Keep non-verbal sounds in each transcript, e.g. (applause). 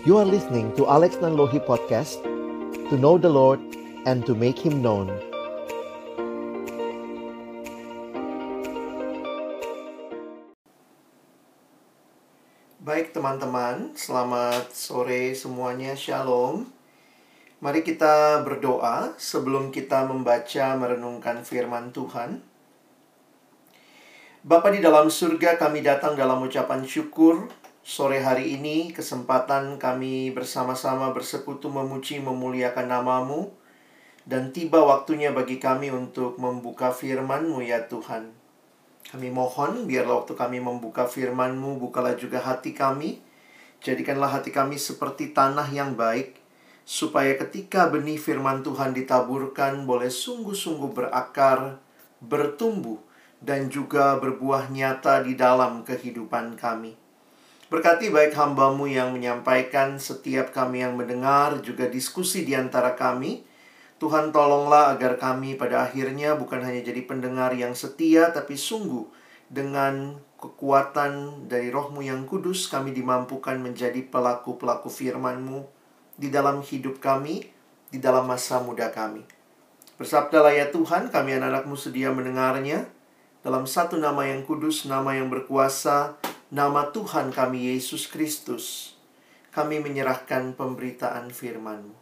You are listening to Alex Nanlohi Podcast To know the Lord and to make Him known. Baik teman-teman, selamat sore semuanya, Shalom. Mari kita berdoa sebelum kita membaca merenungkan firman Tuhan. Bapa di dalam surga kami datang dalam ucapan syukur Sore hari ini kesempatan kami bersama-sama bersekutu memuji memuliakan namamu Dan tiba waktunya bagi kami untuk membuka firman-Mu ya Tuhan Kami mohon biarlah waktu kami membuka firman-Mu Bukalah juga hati kami Jadikanlah hati kami seperti tanah yang baik Supaya ketika benih firman Tuhan ditaburkan Boleh sungguh-sungguh berakar, bertumbuh dan juga berbuah nyata di dalam kehidupan kami. Berkati baik hambamu yang menyampaikan, setiap kami yang mendengar, juga diskusi di antara kami. Tuhan tolonglah agar kami pada akhirnya bukan hanya jadi pendengar yang setia, tapi sungguh dengan kekuatan dari rohmu yang kudus, kami dimampukan menjadi pelaku-pelaku firmanmu di dalam hidup kami, di dalam masa muda kami. Bersabdalah ya Tuhan, kami anak-anakmu sedia mendengarnya, dalam satu nama yang kudus, nama yang berkuasa, nama Tuhan kami Yesus Kristus, kami menyerahkan pemberitaan firman-Mu.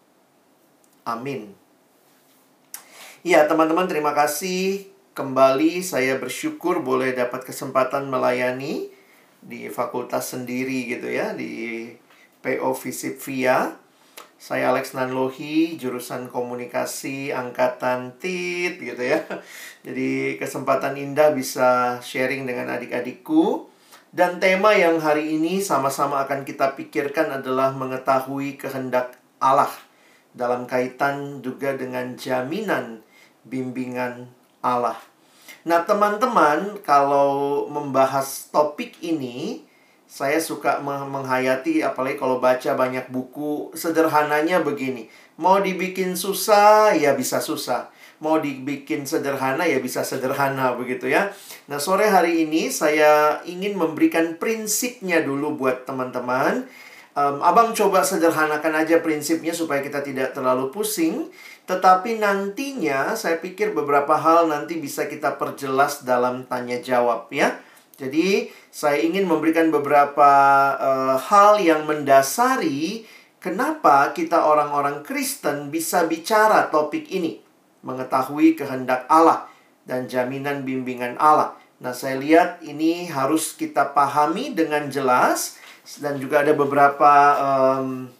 Amin. Ya, teman-teman terima kasih. Kembali saya bersyukur boleh dapat kesempatan melayani di fakultas sendiri gitu ya, di PO Visip Via. Saya Alex Nanlohi, jurusan komunikasi angkatan TIT gitu ya. Jadi kesempatan indah bisa sharing dengan adik-adikku. Dan tema yang hari ini sama-sama akan kita pikirkan adalah mengetahui kehendak Allah dalam kaitan juga dengan jaminan bimbingan Allah. Nah, teman-teman, kalau membahas topik ini, saya suka menghayati apalagi kalau baca banyak buku sederhananya begini. Mau dibikin susah ya bisa susah. Mau dibikin sederhana ya bisa sederhana begitu ya. Nah, sore hari ini saya ingin memberikan prinsipnya dulu buat teman-teman. Um, abang coba sederhanakan aja prinsipnya supaya kita tidak terlalu pusing. Tetapi nantinya saya pikir beberapa hal nanti bisa kita perjelas dalam tanya jawab ya. Jadi, saya ingin memberikan beberapa uh, hal yang mendasari kenapa kita orang-orang Kristen bisa bicara topik ini, mengetahui kehendak Allah dan jaminan bimbingan Allah. Nah, saya lihat ini harus kita pahami dengan jelas dan juga ada beberapa um,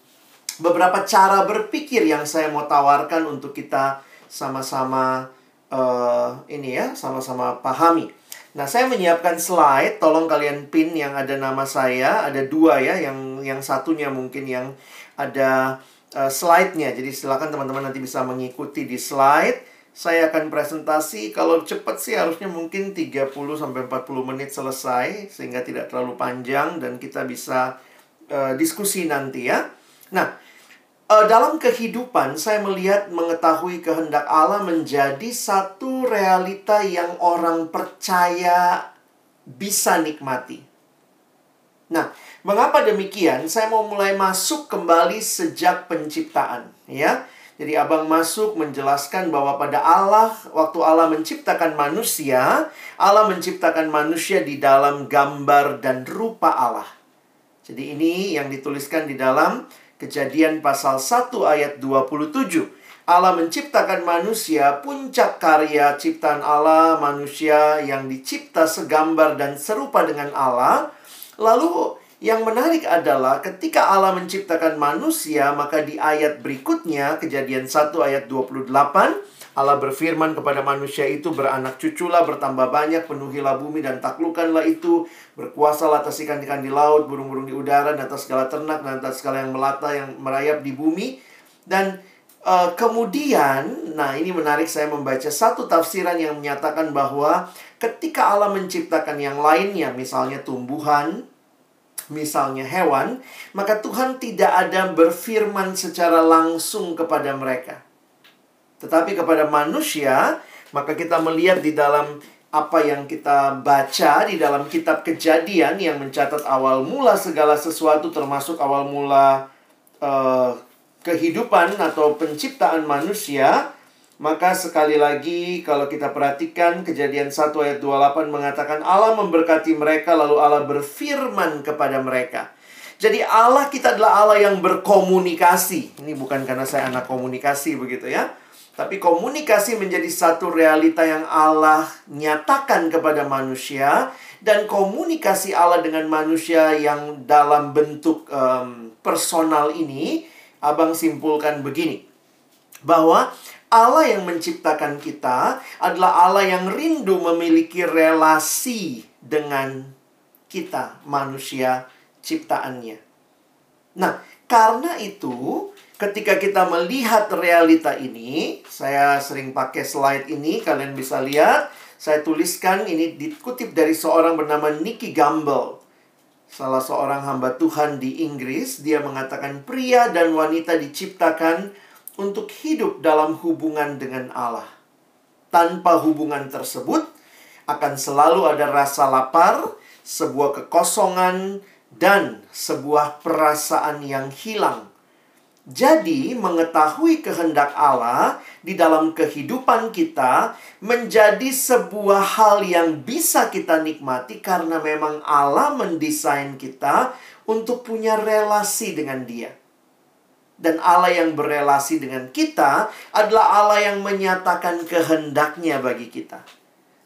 beberapa cara berpikir yang saya mau tawarkan untuk kita sama-sama uh, ini ya, sama-sama pahami. Nah, saya menyiapkan slide. Tolong kalian pin yang ada nama saya. Ada dua ya. Yang yang satunya mungkin yang ada uh, slide-nya. Jadi silakan teman-teman nanti bisa mengikuti di slide. Saya akan presentasi. Kalau cepat sih harusnya mungkin 30 sampai 40 menit selesai sehingga tidak terlalu panjang dan kita bisa uh, diskusi nanti ya. Nah, uh, dalam kehidupan saya melihat mengetahui kehendak Allah menjadi satu realita yang orang percaya bisa nikmati. Nah, mengapa demikian? Saya mau mulai masuk kembali sejak penciptaan, ya. Jadi abang masuk menjelaskan bahwa pada Allah, waktu Allah menciptakan manusia, Allah menciptakan manusia di dalam gambar dan rupa Allah. Jadi ini yang dituliskan di dalam Kejadian pasal 1 ayat 27. Allah menciptakan manusia, puncak karya ciptaan Allah, manusia yang dicipta segambar dan serupa dengan Allah. Lalu yang menarik adalah ketika Allah menciptakan manusia, maka di ayat berikutnya, kejadian 1 ayat 28, Allah berfirman kepada manusia itu beranak cuculah bertambah banyak penuhilah bumi dan taklukkanlah itu. Berkuasalah atas ikan-ikan di laut burung-burung di udara dan atas segala ternak dan atas segala yang melata yang merayap di bumi. Dan uh, kemudian nah ini menarik saya membaca satu tafsiran yang menyatakan bahwa ketika Allah menciptakan yang lainnya misalnya tumbuhan misalnya hewan maka Tuhan tidak ada berfirman secara langsung kepada mereka. Tetapi kepada manusia, maka kita melihat di dalam apa yang kita baca di dalam kitab kejadian yang mencatat awal mula segala sesuatu termasuk awal mula uh, kehidupan atau penciptaan manusia, maka sekali lagi kalau kita perhatikan kejadian 1 ayat 28 mengatakan Allah memberkati mereka lalu Allah berfirman kepada mereka. Jadi Allah kita adalah Allah yang berkomunikasi. Ini bukan karena saya anak komunikasi begitu ya. Tapi komunikasi menjadi satu realita yang Allah nyatakan kepada manusia dan komunikasi Allah dengan manusia yang dalam bentuk um, personal ini, abang simpulkan begini bahwa Allah yang menciptakan kita adalah Allah yang rindu memiliki relasi dengan kita, manusia ciptaannya. Nah, karena itu, ketika kita melihat realita ini, saya sering pakai slide ini, kalian bisa lihat. Saya tuliskan ini dikutip dari seorang bernama Nicky Gamble. Salah seorang hamba Tuhan di Inggris, dia mengatakan pria dan wanita diciptakan untuk hidup dalam hubungan dengan Allah. Tanpa hubungan tersebut, akan selalu ada rasa lapar, sebuah kekosongan, dan sebuah perasaan yang hilang. Jadi, mengetahui kehendak Allah di dalam kehidupan kita menjadi sebuah hal yang bisa kita nikmati karena memang Allah mendesain kita untuk punya relasi dengan Dia. Dan Allah yang berelasi dengan kita adalah Allah yang menyatakan kehendaknya bagi kita.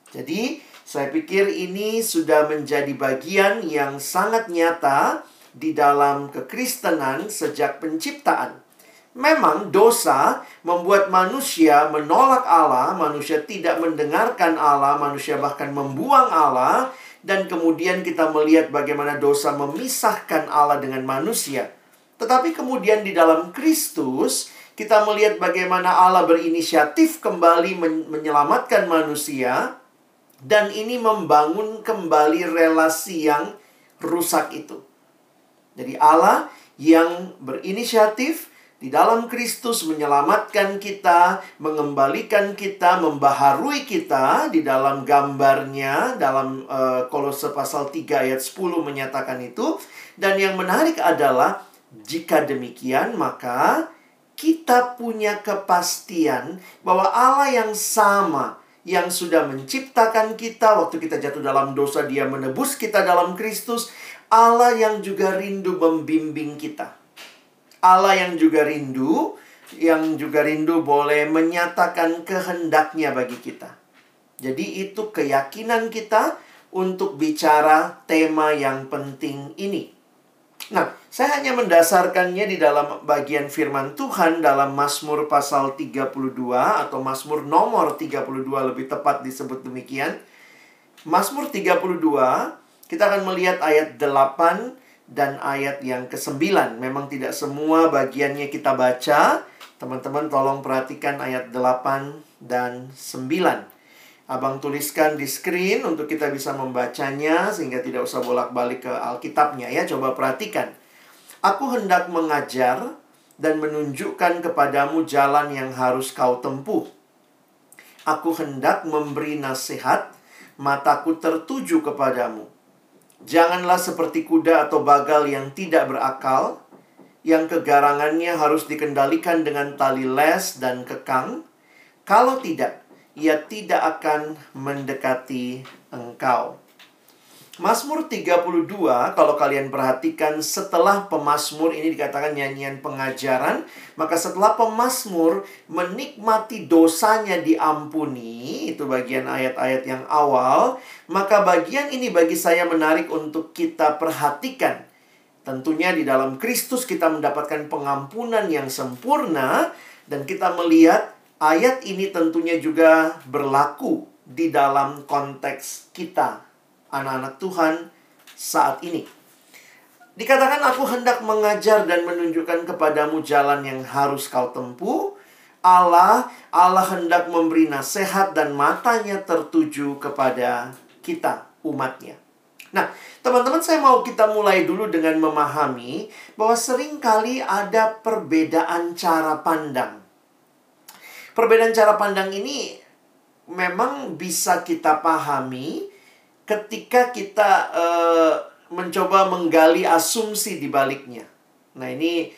Jadi, saya pikir ini sudah menjadi bagian yang sangat nyata di dalam kekristenan sejak penciptaan. Memang dosa membuat manusia menolak Allah, manusia tidak mendengarkan Allah, manusia bahkan membuang Allah, dan kemudian kita melihat bagaimana dosa memisahkan Allah dengan manusia. Tetapi kemudian di dalam Kristus, kita melihat bagaimana Allah berinisiatif kembali menyelamatkan manusia, dan ini membangun kembali relasi yang rusak itu. Jadi, Allah yang berinisiatif di dalam Kristus menyelamatkan kita, mengembalikan kita, membaharui kita di dalam gambarnya dalam uh, Kolose pasal 3 ayat 10 menyatakan itu dan yang menarik adalah jika demikian, maka kita punya kepastian bahwa Allah yang sama yang sudah menciptakan kita waktu kita jatuh dalam dosa, Dia menebus kita dalam Kristus, Allah yang juga rindu membimbing kita. Allah yang juga rindu, yang juga rindu boleh menyatakan kehendaknya bagi kita. Jadi itu keyakinan kita untuk bicara tema yang penting ini. Nah, saya hanya mendasarkannya di dalam bagian firman Tuhan dalam Mazmur pasal 32 atau Mazmur nomor 32 lebih tepat disebut demikian. Mazmur 32 kita akan melihat ayat 8 dan ayat yang ke-9. Memang tidak semua bagiannya kita baca. Teman-teman tolong perhatikan ayat 8 dan 9. Abang tuliskan di screen untuk kita bisa membacanya sehingga tidak usah bolak-balik ke Alkitabnya ya. Coba perhatikan. Aku hendak mengajar dan menunjukkan kepadamu jalan yang harus kau tempuh. Aku hendak memberi nasihat, mataku tertuju kepadamu. Janganlah seperti kuda atau bagal yang tidak berakal, yang kegarangannya harus dikendalikan dengan tali les dan kekang. Kalau tidak, ia tidak akan mendekati engkau. Mazmur 32 kalau kalian perhatikan setelah pemazmur ini dikatakan nyanyian pengajaran, maka setelah pemazmur menikmati dosanya diampuni, itu bagian ayat-ayat yang awal, maka bagian ini bagi saya menarik untuk kita perhatikan. Tentunya di dalam Kristus kita mendapatkan pengampunan yang sempurna dan kita melihat Ayat ini tentunya juga berlaku di dalam konteks kita, anak-anak Tuhan, saat ini. Dikatakan aku hendak mengajar dan menunjukkan kepadamu jalan yang harus kau tempuh. Allah, Allah hendak memberi nasihat dan matanya tertuju kepada kita, umatnya. Nah, teman-teman saya mau kita mulai dulu dengan memahami bahwa sering kali ada perbedaan cara pandang Perbedaan cara pandang ini memang bisa kita pahami ketika kita uh, mencoba menggali asumsi di baliknya. Nah, ini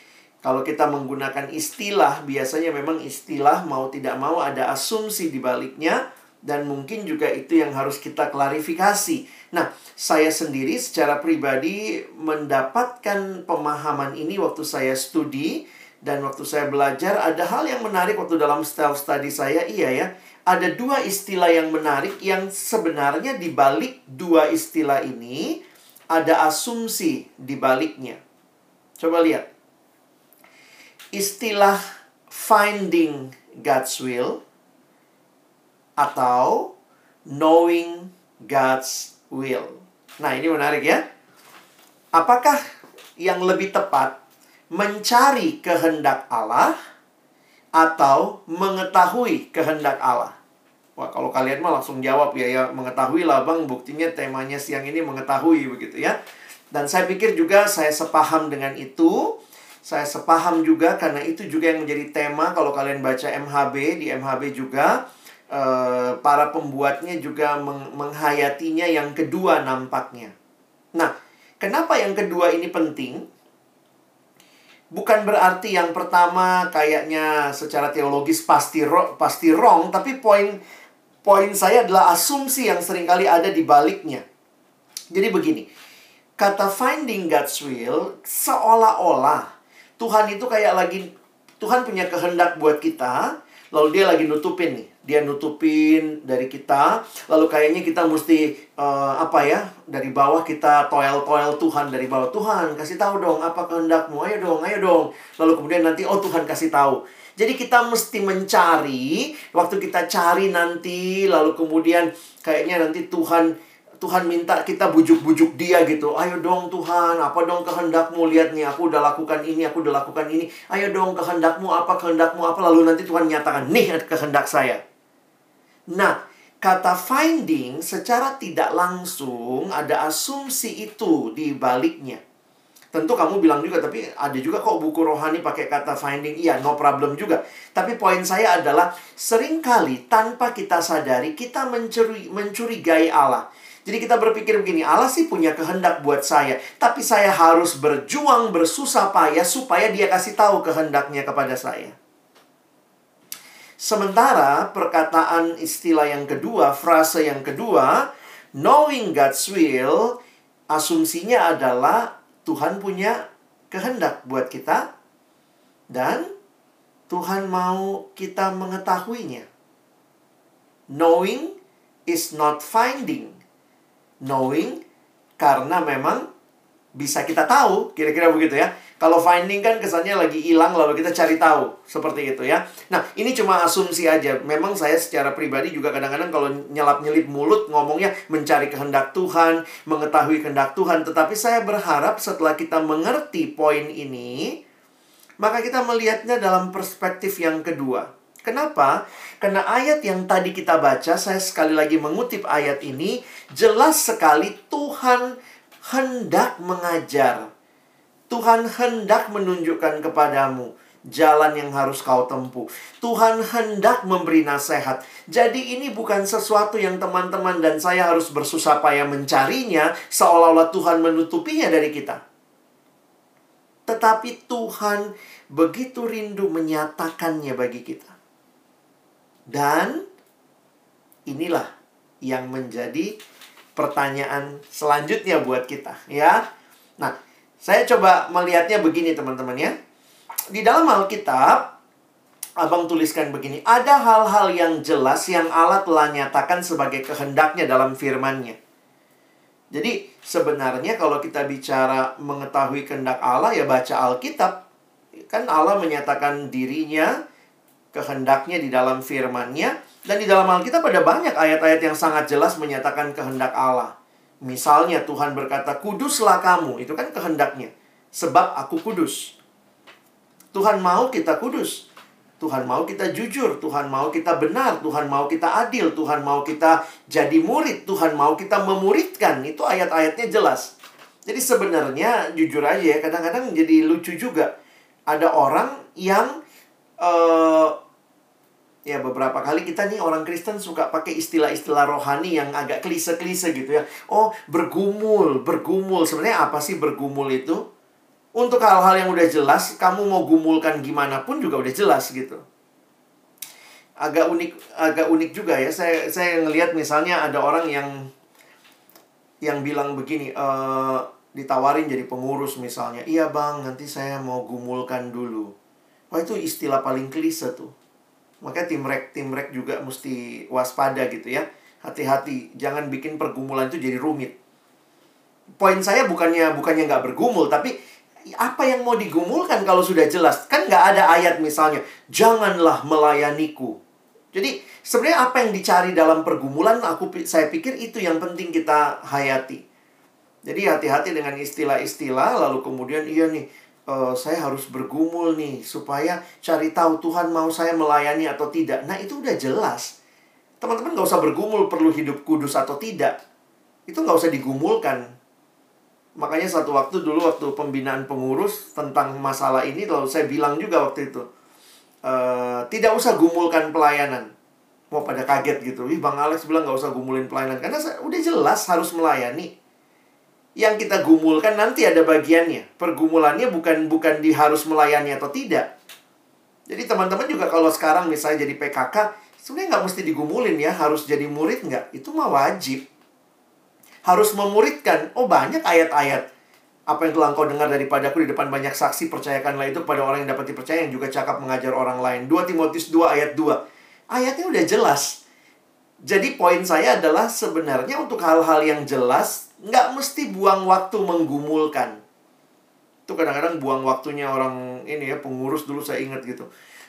Kalau kita menggunakan istilah, biasanya memang istilah mau tidak mau ada asumsi di baliknya dan mungkin juga itu yang harus kita klarifikasi. Nah, saya sendiri secara pribadi mendapatkan pemahaman ini waktu saya studi dan waktu saya belajar ada hal yang menarik waktu dalam self study saya. Iya ya, ada dua istilah yang menarik yang sebenarnya di balik dua istilah ini ada asumsi di baliknya. Coba lihat. Istilah finding God's will atau knowing God's will. Nah, ini menarik ya. Apakah yang lebih tepat mencari kehendak Allah atau mengetahui kehendak Allah? Wah, kalau kalian mah langsung jawab ya, ya mengetahui lah bang, buktinya temanya siang ini mengetahui begitu ya. Dan saya pikir juga saya sepaham dengan itu. Saya sepaham juga karena itu juga yang menjadi tema kalau kalian baca MHB, di MHB juga Eh, para pembuatnya juga meng menghayatinya yang kedua nampaknya. Nah, kenapa yang kedua ini penting? Bukan berarti yang pertama kayaknya secara teologis pasti ro pasti wrong, tapi poin poin saya adalah asumsi yang sering kali ada di baliknya. Jadi begini, kata finding God's will seolah-olah Tuhan itu kayak lagi Tuhan punya kehendak buat kita, lalu dia lagi nutupin nih dia nutupin dari kita lalu kayaknya kita mesti uh, apa ya dari bawah kita toel toel Tuhan dari bawah Tuhan kasih tahu dong apa kehendakmu ayo dong ayo dong lalu kemudian nanti oh Tuhan kasih tahu jadi kita mesti mencari waktu kita cari nanti lalu kemudian kayaknya nanti Tuhan Tuhan minta kita bujuk-bujuk dia gitu. Ayo dong Tuhan, apa dong kehendakmu? Lihat nih, aku udah lakukan ini, aku udah lakukan ini. Ayo dong kehendakmu apa, kehendakmu apa. Lalu nanti Tuhan nyatakan, nih kehendak saya. Nah, kata finding secara tidak langsung ada asumsi itu di baliknya. Tentu kamu bilang juga, tapi ada juga kok buku rohani pakai kata finding. Iya, no problem juga. Tapi poin saya adalah, sering kali tanpa kita sadari, kita mencuri, mencurigai Allah. Jadi kita berpikir begini, Allah sih punya kehendak buat saya, tapi saya harus berjuang bersusah payah supaya dia kasih tahu kehendaknya kepada saya. Sementara perkataan istilah yang kedua, frase yang kedua, knowing God's will, asumsinya adalah Tuhan punya kehendak buat kita dan Tuhan mau kita mengetahuinya. Knowing is not finding knowing karena memang bisa kita tahu, kira-kira begitu ya. Kalau finding kan kesannya lagi hilang lalu kita cari tahu, seperti itu ya. Nah, ini cuma asumsi aja. Memang saya secara pribadi juga kadang-kadang kalau nyelap-nyelip mulut ngomongnya mencari kehendak Tuhan, mengetahui kehendak Tuhan, tetapi saya berharap setelah kita mengerti poin ini, maka kita melihatnya dalam perspektif yang kedua. Kenapa? Karena ayat yang tadi kita baca, saya sekali lagi mengutip ayat ini, jelas sekali Tuhan hendak mengajar. Tuhan hendak menunjukkan kepadamu jalan yang harus kau tempuh. Tuhan hendak memberi nasihat. Jadi ini bukan sesuatu yang teman-teman dan saya harus bersusah payah mencarinya seolah-olah Tuhan menutupinya dari kita. Tetapi Tuhan begitu rindu menyatakannya bagi kita. Dan inilah yang menjadi pertanyaan selanjutnya buat kita, ya. Nah, saya coba melihatnya begini teman-teman ya. Di dalam Alkitab Abang tuliskan begini, ada hal-hal yang jelas yang Allah telah nyatakan sebagai kehendaknya dalam firman-Nya. Jadi sebenarnya kalau kita bicara mengetahui kehendak Allah ya baca Alkitab. Kan Allah menyatakan dirinya kehendaknya di dalam firman-Nya dan di dalam Alkitab ada banyak ayat-ayat yang sangat jelas menyatakan kehendak Allah. Misalnya Tuhan berkata, "Kuduslah kamu." Itu kan kehendaknya. Sebab aku kudus. Tuhan mau kita kudus. Tuhan mau kita jujur, Tuhan mau kita benar, Tuhan mau kita adil, Tuhan mau kita jadi murid, Tuhan mau kita memuridkan. Itu ayat-ayatnya jelas. Jadi sebenarnya jujur aja ya, kadang-kadang jadi lucu juga. Ada orang yang uh, ya beberapa kali kita nih orang Kristen suka pakai istilah-istilah rohani yang agak klise-klise gitu ya. Oh, bergumul, bergumul. Sebenarnya apa sih bergumul itu? Untuk hal-hal yang udah jelas, kamu mau gumulkan gimana pun juga udah jelas gitu. Agak unik, agak unik juga ya. Saya saya ngelihat misalnya ada orang yang yang bilang begini, e, ditawarin jadi pengurus misalnya. Iya bang, nanti saya mau gumulkan dulu. Wah itu istilah paling klise tuh. Makanya tim rek tim rek juga mesti waspada gitu ya. Hati-hati, jangan bikin pergumulan itu jadi rumit. Poin saya bukannya bukannya nggak bergumul, tapi apa yang mau digumulkan kalau sudah jelas? Kan nggak ada ayat misalnya, janganlah melayaniku. Jadi sebenarnya apa yang dicari dalam pergumulan, aku saya pikir itu yang penting kita hayati. Jadi hati-hati dengan istilah-istilah, lalu kemudian iya nih, uh, saya harus bergumul nih supaya cari tahu Tuhan mau saya melayani atau tidak. Nah itu udah jelas. Teman-teman nggak usah bergumul perlu hidup kudus atau tidak. Itu nggak usah digumulkan. Makanya satu waktu dulu waktu pembinaan pengurus tentang masalah ini lalu saya bilang juga waktu itu e, tidak usah gumulkan pelayanan. Mau pada kaget gitu. Ih Bang Alex bilang nggak usah gumulin pelayanan karena saya, udah jelas harus melayani. Yang kita gumulkan nanti ada bagiannya. Pergumulannya bukan bukan di harus melayani atau tidak. Jadi teman-teman juga kalau sekarang misalnya jadi PKK, sebenarnya nggak mesti digumulin ya, harus jadi murid nggak? Itu mah wajib harus memuridkan. Oh banyak ayat-ayat. Apa yang telah engkau dengar daripadaku di depan banyak saksi, percayakanlah itu kepada orang yang dapat dipercaya, yang juga cakap mengajar orang lain. 2 Timotius 2 ayat 2. Ayatnya udah jelas. Jadi poin saya adalah sebenarnya untuk hal-hal yang jelas, nggak mesti buang waktu menggumulkan. Itu kadang-kadang buang waktunya orang ini ya, pengurus dulu saya ingat gitu.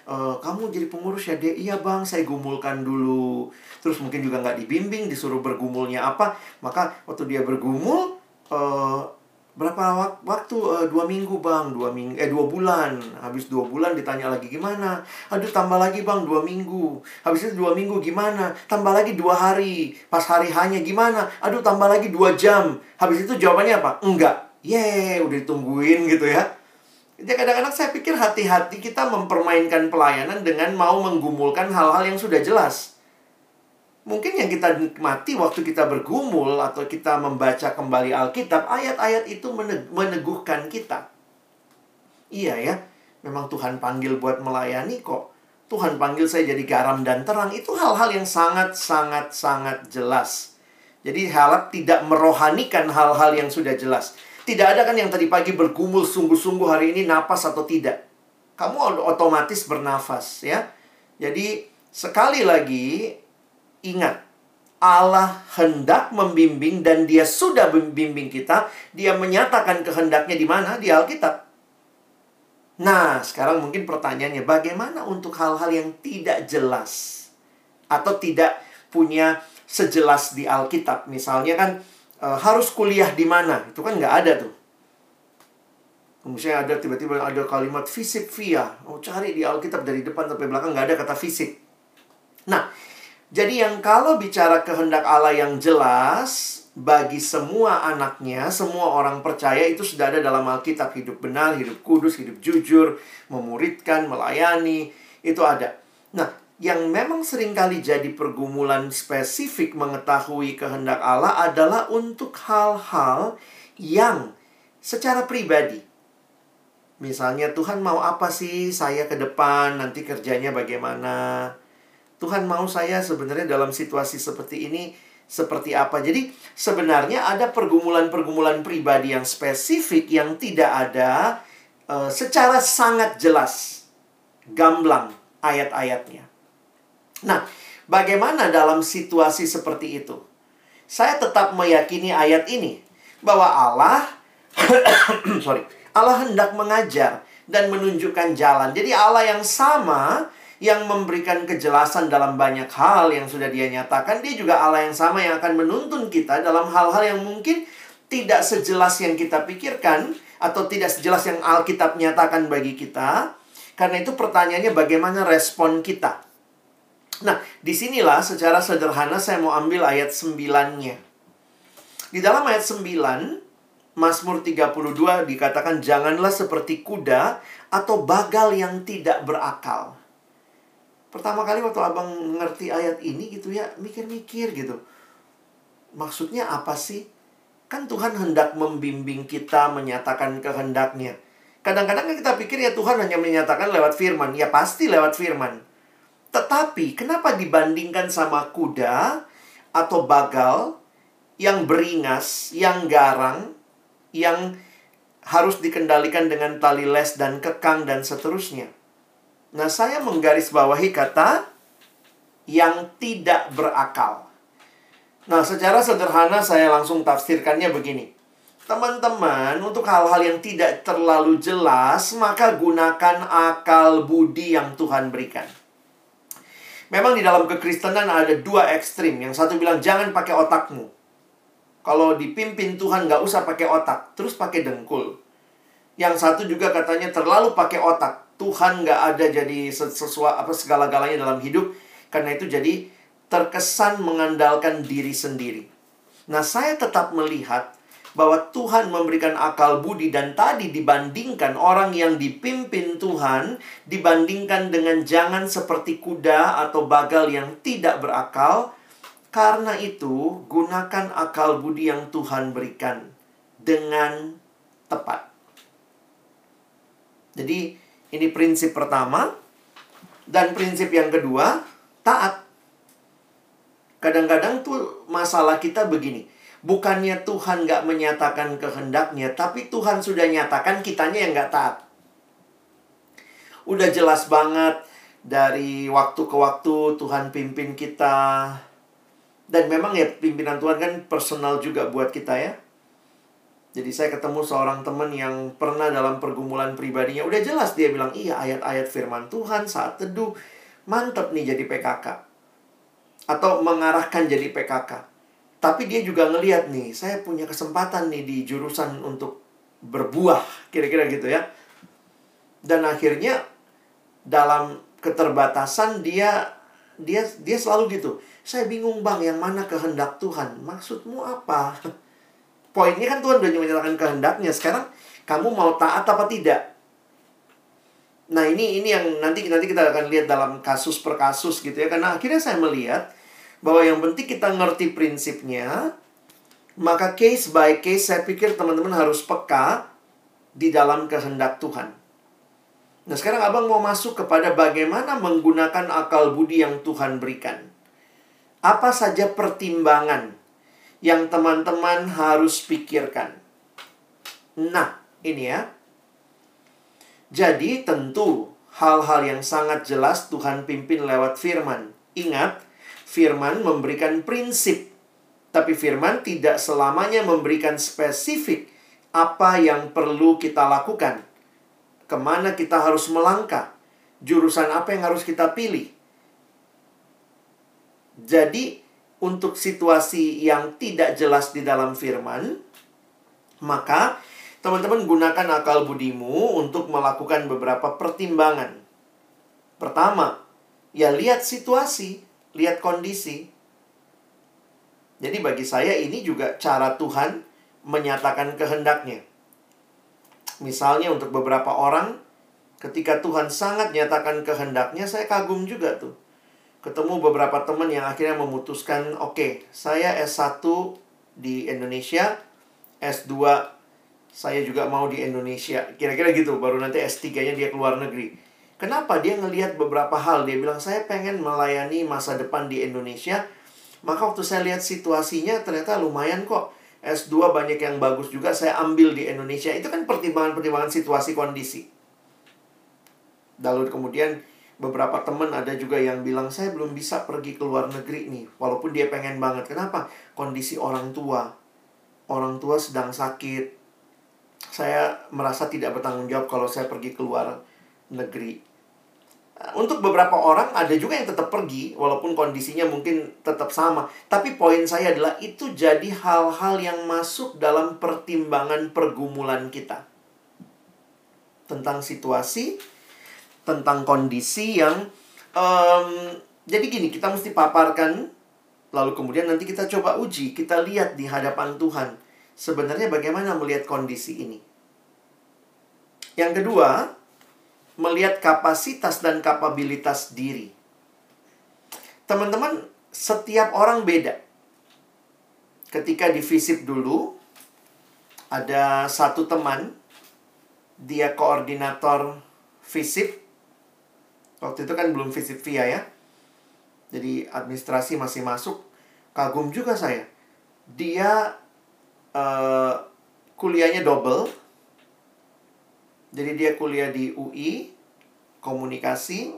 Uh, kamu jadi pengurus ya deh iya bang saya gumulkan dulu. Terus mungkin juga nggak dibimbing disuruh bergumulnya apa. Maka waktu dia bergumul uh, berapa waktu? Uh, dua minggu bang. Dua minggu eh dua bulan. Habis dua bulan ditanya lagi gimana? Aduh tambah lagi bang dua minggu. Habis itu dua minggu gimana? Tambah lagi dua hari. Pas hari hanya gimana? Aduh tambah lagi dua jam. Habis itu jawabannya apa? Enggak. Ye udah ditungguin gitu ya. Jadi kadang-kadang saya pikir hati-hati kita mempermainkan pelayanan dengan mau menggumulkan hal-hal yang sudah jelas. Mungkin yang kita nikmati waktu kita bergumul atau kita membaca kembali Alkitab, ayat-ayat itu meneguhkan kita. Iya ya, memang Tuhan panggil buat melayani kok. Tuhan panggil saya jadi garam dan terang. Itu hal-hal yang sangat-sangat-sangat jelas. Jadi harap tidak merohanikan hal-hal yang sudah jelas. Tidak ada kan yang tadi pagi bergumul sungguh-sungguh hari ini napas atau tidak. Kamu otomatis bernafas ya. Jadi sekali lagi ingat Allah hendak membimbing dan dia sudah membimbing kita. Dia menyatakan kehendaknya di mana? Di Alkitab. Nah, sekarang mungkin pertanyaannya bagaimana untuk hal-hal yang tidak jelas atau tidak punya sejelas di Alkitab? Misalnya kan uh, harus kuliah di mana itu kan nggak ada tuh misalnya ada tiba-tiba ada kalimat fisik via oh cari di Alkitab dari depan sampai belakang nggak ada kata fisik nah jadi yang kalau bicara kehendak Allah yang jelas bagi semua anaknya, semua orang percaya itu sudah ada dalam Alkitab hidup benar, hidup kudus, hidup jujur, memuridkan, melayani, itu ada. Nah, yang memang sering kali jadi pergumulan spesifik mengetahui kehendak Allah adalah untuk hal-hal yang secara pribadi. Misalnya Tuhan mau apa sih saya ke depan, nanti kerjanya bagaimana. Tuhan mau saya sebenarnya dalam situasi seperti ini seperti apa. Jadi sebenarnya ada pergumulan-pergumulan pribadi yang spesifik yang tidak ada uh, secara sangat jelas gamblang ayat-ayatnya. Nah, bagaimana dalam situasi seperti itu? Saya tetap meyakini ayat ini bahwa Allah (coughs) sorry, Allah hendak mengajar dan menunjukkan jalan. Jadi Allah yang sama yang memberikan kejelasan dalam banyak hal yang sudah dia nyatakan, dia juga Allah yang sama yang akan menuntun kita dalam hal-hal yang mungkin tidak sejelas yang kita pikirkan atau tidak sejelas yang Alkitab nyatakan bagi kita. Karena itu pertanyaannya bagaimana respon kita. Nah, di sinilah secara sederhana saya mau ambil ayat 9-nya. Di dalam ayat 9, Mazmur 32 dikatakan, Janganlah seperti kuda atau bagal yang tidak berakal. Pertama kali waktu abang ngerti ayat ini gitu ya, mikir-mikir gitu. Maksudnya apa sih? Kan Tuhan hendak membimbing kita menyatakan kehendaknya. Kadang-kadang kita pikir ya Tuhan hanya menyatakan lewat firman. Ya pasti lewat firman. Tetapi kenapa dibandingkan sama kuda atau bagal yang beringas, yang garang, yang harus dikendalikan dengan tali les dan kekang dan seterusnya. Nah, saya menggarisbawahi kata yang tidak berakal. Nah, secara sederhana saya langsung tafsirkannya begini. Teman-teman, untuk hal-hal yang tidak terlalu jelas, maka gunakan akal budi yang Tuhan berikan. Memang di dalam kekristenan ada dua ekstrim. Yang satu bilang, jangan pakai otakmu. Kalau dipimpin Tuhan nggak usah pakai otak, terus pakai dengkul. Yang satu juga katanya terlalu pakai otak. Tuhan nggak ada jadi sesuatu apa segala-galanya dalam hidup. Karena itu jadi terkesan mengandalkan diri sendiri. Nah, saya tetap melihat bahwa Tuhan memberikan akal budi dan tadi dibandingkan orang yang dipimpin Tuhan dibandingkan dengan jangan seperti kuda atau bagal yang tidak berakal karena itu gunakan akal budi yang Tuhan berikan dengan tepat. Jadi ini prinsip pertama dan prinsip yang kedua taat. Kadang-kadang tuh masalah kita begini Bukannya Tuhan nggak menyatakan kehendaknya, tapi Tuhan sudah nyatakan kitanya yang nggak taat. Udah jelas banget dari waktu ke waktu Tuhan pimpin kita. Dan memang ya pimpinan Tuhan kan personal juga buat kita ya. Jadi saya ketemu seorang teman yang pernah dalam pergumulan pribadinya. Udah jelas dia bilang, iya ayat-ayat firman Tuhan saat teduh. Mantep nih jadi PKK. Atau mengarahkan jadi PKK. Tapi dia juga ngeliat nih, saya punya kesempatan nih di jurusan untuk berbuah, kira-kira gitu ya. Dan akhirnya dalam keterbatasan dia dia dia selalu gitu. Saya bingung bang, yang mana kehendak Tuhan? Maksudmu apa? (laughs) Poinnya kan Tuhan udah menyatakan kehendaknya. Sekarang kamu mau taat apa tidak? Nah ini ini yang nanti nanti kita akan lihat dalam kasus per kasus gitu ya. Karena akhirnya saya melihat bahwa yang penting kita ngerti prinsipnya, maka case by case saya pikir teman-teman harus peka di dalam kehendak Tuhan. Nah sekarang abang mau masuk kepada bagaimana menggunakan akal budi yang Tuhan berikan. Apa saja pertimbangan yang teman-teman harus pikirkan. Nah, ini ya. Jadi tentu hal-hal yang sangat jelas Tuhan pimpin lewat firman. Ingat, Firman memberikan prinsip, tapi firman tidak selamanya memberikan spesifik apa yang perlu kita lakukan. Ke mana kita harus melangkah, jurusan apa yang harus kita pilih. Jadi, untuk situasi yang tidak jelas di dalam firman, maka teman-teman gunakan akal budimu untuk melakukan beberapa pertimbangan. Pertama, ya lihat situasi lihat kondisi. Jadi bagi saya ini juga cara Tuhan menyatakan kehendaknya. Misalnya untuk beberapa orang, ketika Tuhan sangat nyatakan kehendaknya, saya kagum juga tuh. Ketemu beberapa teman yang akhirnya memutuskan, oke, okay, saya S1 di Indonesia, S2 saya juga mau di Indonesia. Kira-kira gitu, baru nanti S3-nya dia keluar negeri. Kenapa dia ngelihat beberapa hal? Dia bilang, saya pengen melayani masa depan di Indonesia. Maka waktu saya lihat situasinya, ternyata lumayan kok. S2 banyak yang bagus juga, saya ambil di Indonesia. Itu kan pertimbangan-pertimbangan situasi kondisi. Lalu kemudian beberapa teman ada juga yang bilang, saya belum bisa pergi ke luar negeri nih. Walaupun dia pengen banget. Kenapa? Kondisi orang tua. Orang tua sedang sakit. Saya merasa tidak bertanggung jawab kalau saya pergi keluar negeri. Untuk beberapa orang ada juga yang tetap pergi walaupun kondisinya mungkin tetap sama. Tapi poin saya adalah itu jadi hal-hal yang masuk dalam pertimbangan pergumulan kita. Tentang situasi, tentang kondisi yang um, jadi gini, kita mesti paparkan lalu kemudian nanti kita coba uji, kita lihat di hadapan Tuhan sebenarnya bagaimana melihat kondisi ini. Yang kedua, melihat kapasitas dan kapabilitas diri. Teman-teman, setiap orang beda. Ketika di visip dulu, ada satu teman dia koordinator FISIP. Waktu itu kan belum FISIP via ya. Jadi administrasi masih masuk. Kagum juga saya. Dia uh, kuliahnya double. Jadi dia kuliah di UI, komunikasi.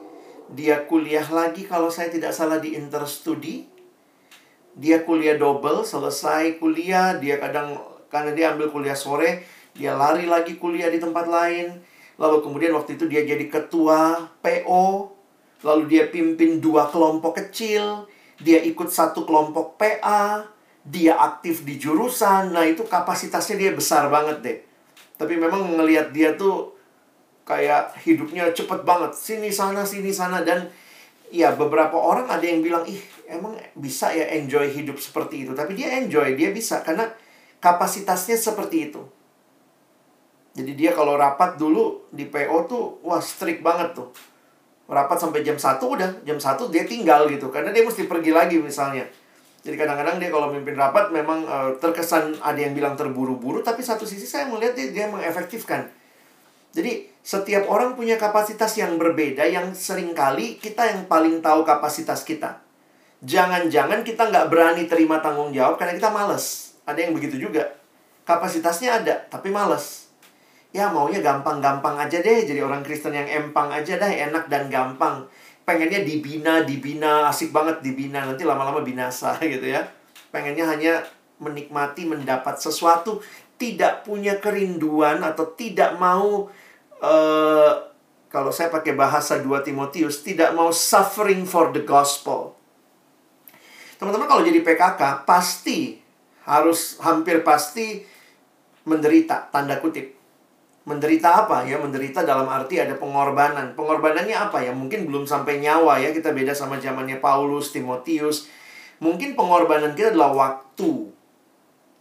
Dia kuliah lagi kalau saya tidak salah di interstudi. Dia kuliah double, selesai kuliah, dia kadang karena dia ambil kuliah sore, dia lari lagi kuliah di tempat lain. Lalu kemudian waktu itu dia jadi ketua PO. Lalu dia pimpin dua kelompok kecil. Dia ikut satu kelompok PA. Dia aktif di jurusan. Nah itu kapasitasnya dia besar banget deh. Tapi memang ngelihat dia tuh kayak hidupnya cepet banget. Sini sana, sini sana. Dan ya beberapa orang ada yang bilang, ih emang bisa ya enjoy hidup seperti itu. Tapi dia enjoy, dia bisa. Karena kapasitasnya seperti itu. Jadi dia kalau rapat dulu di PO tuh wah strict banget tuh. Rapat sampai jam 1 udah, jam 1 dia tinggal gitu karena dia mesti pergi lagi misalnya. Jadi kadang-kadang dia kalau mimpin rapat memang uh, terkesan ada yang bilang terburu-buru tapi satu sisi saya melihat dia dia mengefektifkan. Jadi setiap orang punya kapasitas yang berbeda yang sering kali kita yang paling tahu kapasitas kita. Jangan-jangan kita nggak berani terima tanggung jawab karena kita males. Ada yang begitu juga. Kapasitasnya ada, tapi males ya maunya gampang-gampang aja deh jadi orang Kristen yang empang aja dah enak dan gampang. Pengennya dibina dibina asik banget dibina nanti lama-lama binasa (laughs) gitu ya. Pengennya hanya menikmati mendapat sesuatu tidak punya kerinduan atau tidak mau uh, kalau saya pakai bahasa 2 Timotius tidak mau suffering for the gospel. Teman-teman kalau jadi PKK pasti harus hampir pasti menderita tanda kutip Menderita apa ya? Menderita dalam arti ada pengorbanan. Pengorbanannya apa ya? Mungkin belum sampai nyawa ya. Kita beda sama zamannya Paulus, Timotius. Mungkin pengorbanan kita adalah waktu.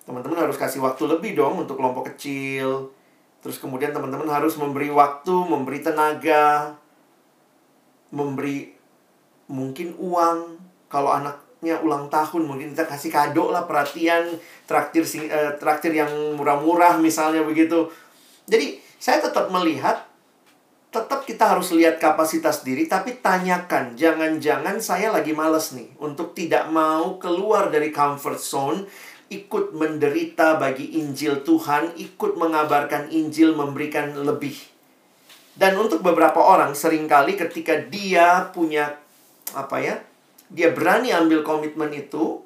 Teman-teman harus kasih waktu lebih dong untuk kelompok kecil. Terus kemudian teman-teman harus memberi waktu, memberi tenaga, memberi mungkin uang. Kalau anaknya ulang tahun mungkin kita kasih kado lah perhatian traktir uh, traktir yang murah-murah misalnya begitu jadi saya tetap melihat tetap kita harus lihat kapasitas diri tapi tanyakan jangan-jangan saya lagi males nih untuk tidak mau keluar dari comfort zone ikut menderita bagi Injil Tuhan ikut mengabarkan Injil memberikan lebih. Dan untuk beberapa orang sering kali ketika dia punya apa ya dia berani ambil komitmen itu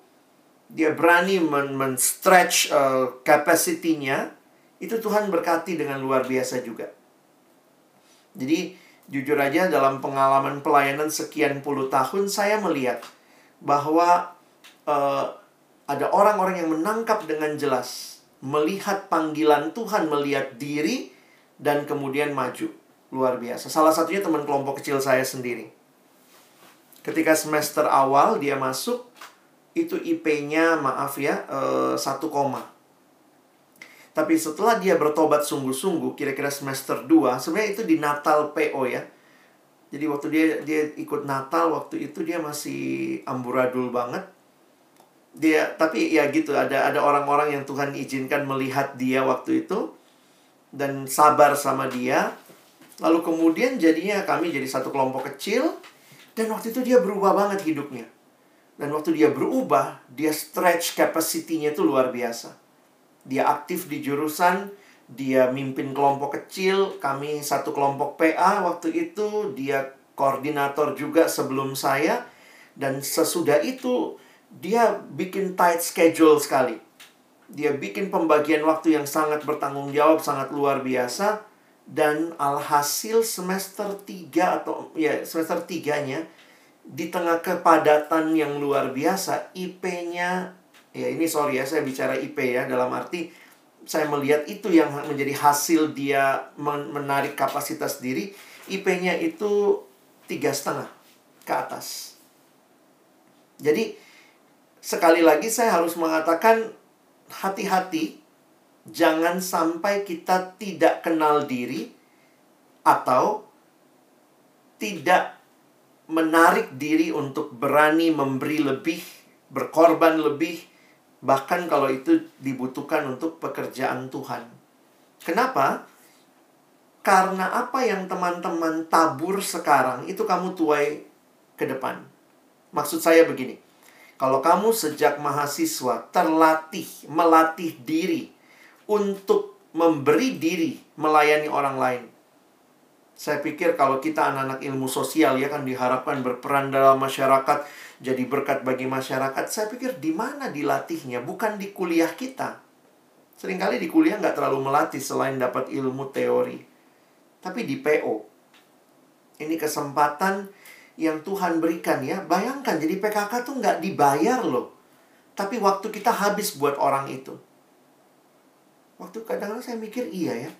dia berani men-stretch men uh, capacity-nya itu Tuhan berkati dengan luar biasa juga. Jadi jujur aja dalam pengalaman pelayanan sekian puluh tahun saya melihat bahwa uh, ada orang-orang yang menangkap dengan jelas melihat panggilan Tuhan, melihat diri dan kemudian maju. Luar biasa. Salah satunya teman kelompok kecil saya sendiri. Ketika semester awal dia masuk, itu IP-nya maaf ya, uh, koma tapi setelah dia bertobat sungguh-sungguh, kira-kira semester 2, sebenarnya itu di Natal PO ya. Jadi waktu dia dia ikut Natal waktu itu dia masih amburadul banget. Dia tapi ya gitu ada ada orang-orang yang Tuhan izinkan melihat dia waktu itu dan sabar sama dia. Lalu kemudian jadinya kami jadi satu kelompok kecil dan waktu itu dia berubah banget hidupnya. Dan waktu dia berubah, dia stretch capacity-nya itu luar biasa. Dia aktif di jurusan, dia mimpin kelompok kecil, kami satu kelompok PA waktu itu, dia koordinator juga sebelum saya dan sesudah itu dia bikin tight schedule sekali. Dia bikin pembagian waktu yang sangat bertanggung jawab, sangat luar biasa dan alhasil semester 3 atau ya semester 3-nya di tengah kepadatan yang luar biasa, IP-nya ya ini sorry ya saya bicara IP ya dalam arti saya melihat itu yang menjadi hasil dia menarik kapasitas diri IP-nya itu tiga setengah ke atas. Jadi sekali lagi saya harus mengatakan hati-hati jangan sampai kita tidak kenal diri atau tidak menarik diri untuk berani memberi lebih, berkorban lebih, Bahkan kalau itu dibutuhkan untuk pekerjaan Tuhan. Kenapa? karena apa yang teman-teman tabur sekarang itu kamu tuai ke depan. Maksud saya begini. Kalau kamu sejak mahasiswa terlatih, melatih diri untuk memberi diri melayani orang lain. Saya pikir kalau kita anak-anak ilmu sosial ya kan diharapkan berperan dalam masyarakat, jadi berkat bagi masyarakat. Saya pikir di mana dilatihnya, bukan di kuliah kita. Seringkali di kuliah nggak terlalu melatih selain dapat ilmu teori tapi di PO. Ini kesempatan yang Tuhan berikan ya. Bayangkan jadi PKK tuh nggak dibayar loh. Tapi waktu kita habis buat orang itu. Waktu kadang-kadang saya mikir iya ya.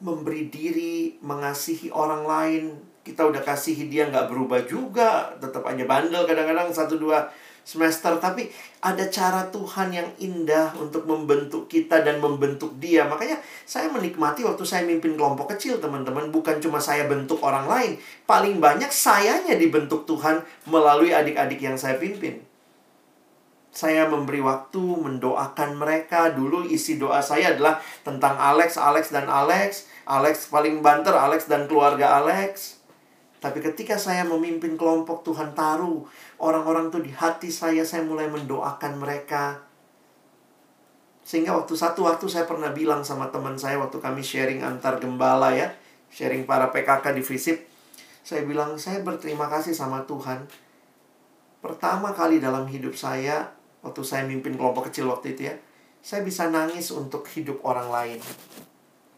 Memberi diri, mengasihi orang lain. Kita udah kasihi dia nggak berubah juga. Tetap aja bandel kadang-kadang satu dua semester. Tapi ada cara Tuhan yang indah untuk membentuk kita dan membentuk dia. Makanya saya menikmati waktu saya mimpin kelompok kecil teman-teman. Bukan cuma saya bentuk orang lain. Paling banyak sayanya dibentuk Tuhan melalui adik-adik yang saya pimpin. Saya memberi waktu mendoakan mereka. Dulu isi doa saya adalah tentang Alex Alex dan Alex. Alex paling banter Alex dan keluarga Alex tapi ketika saya memimpin kelompok Tuhan taruh orang-orang tuh di hati saya, saya mulai mendoakan mereka. Sehingga waktu satu waktu saya pernah bilang sama teman saya waktu kami sharing antar gembala ya, sharing para PKK di FISIP, saya bilang saya berterima kasih sama Tuhan. Pertama kali dalam hidup saya, waktu saya mimpin kelompok kecil waktu itu ya, saya bisa nangis untuk hidup orang lain.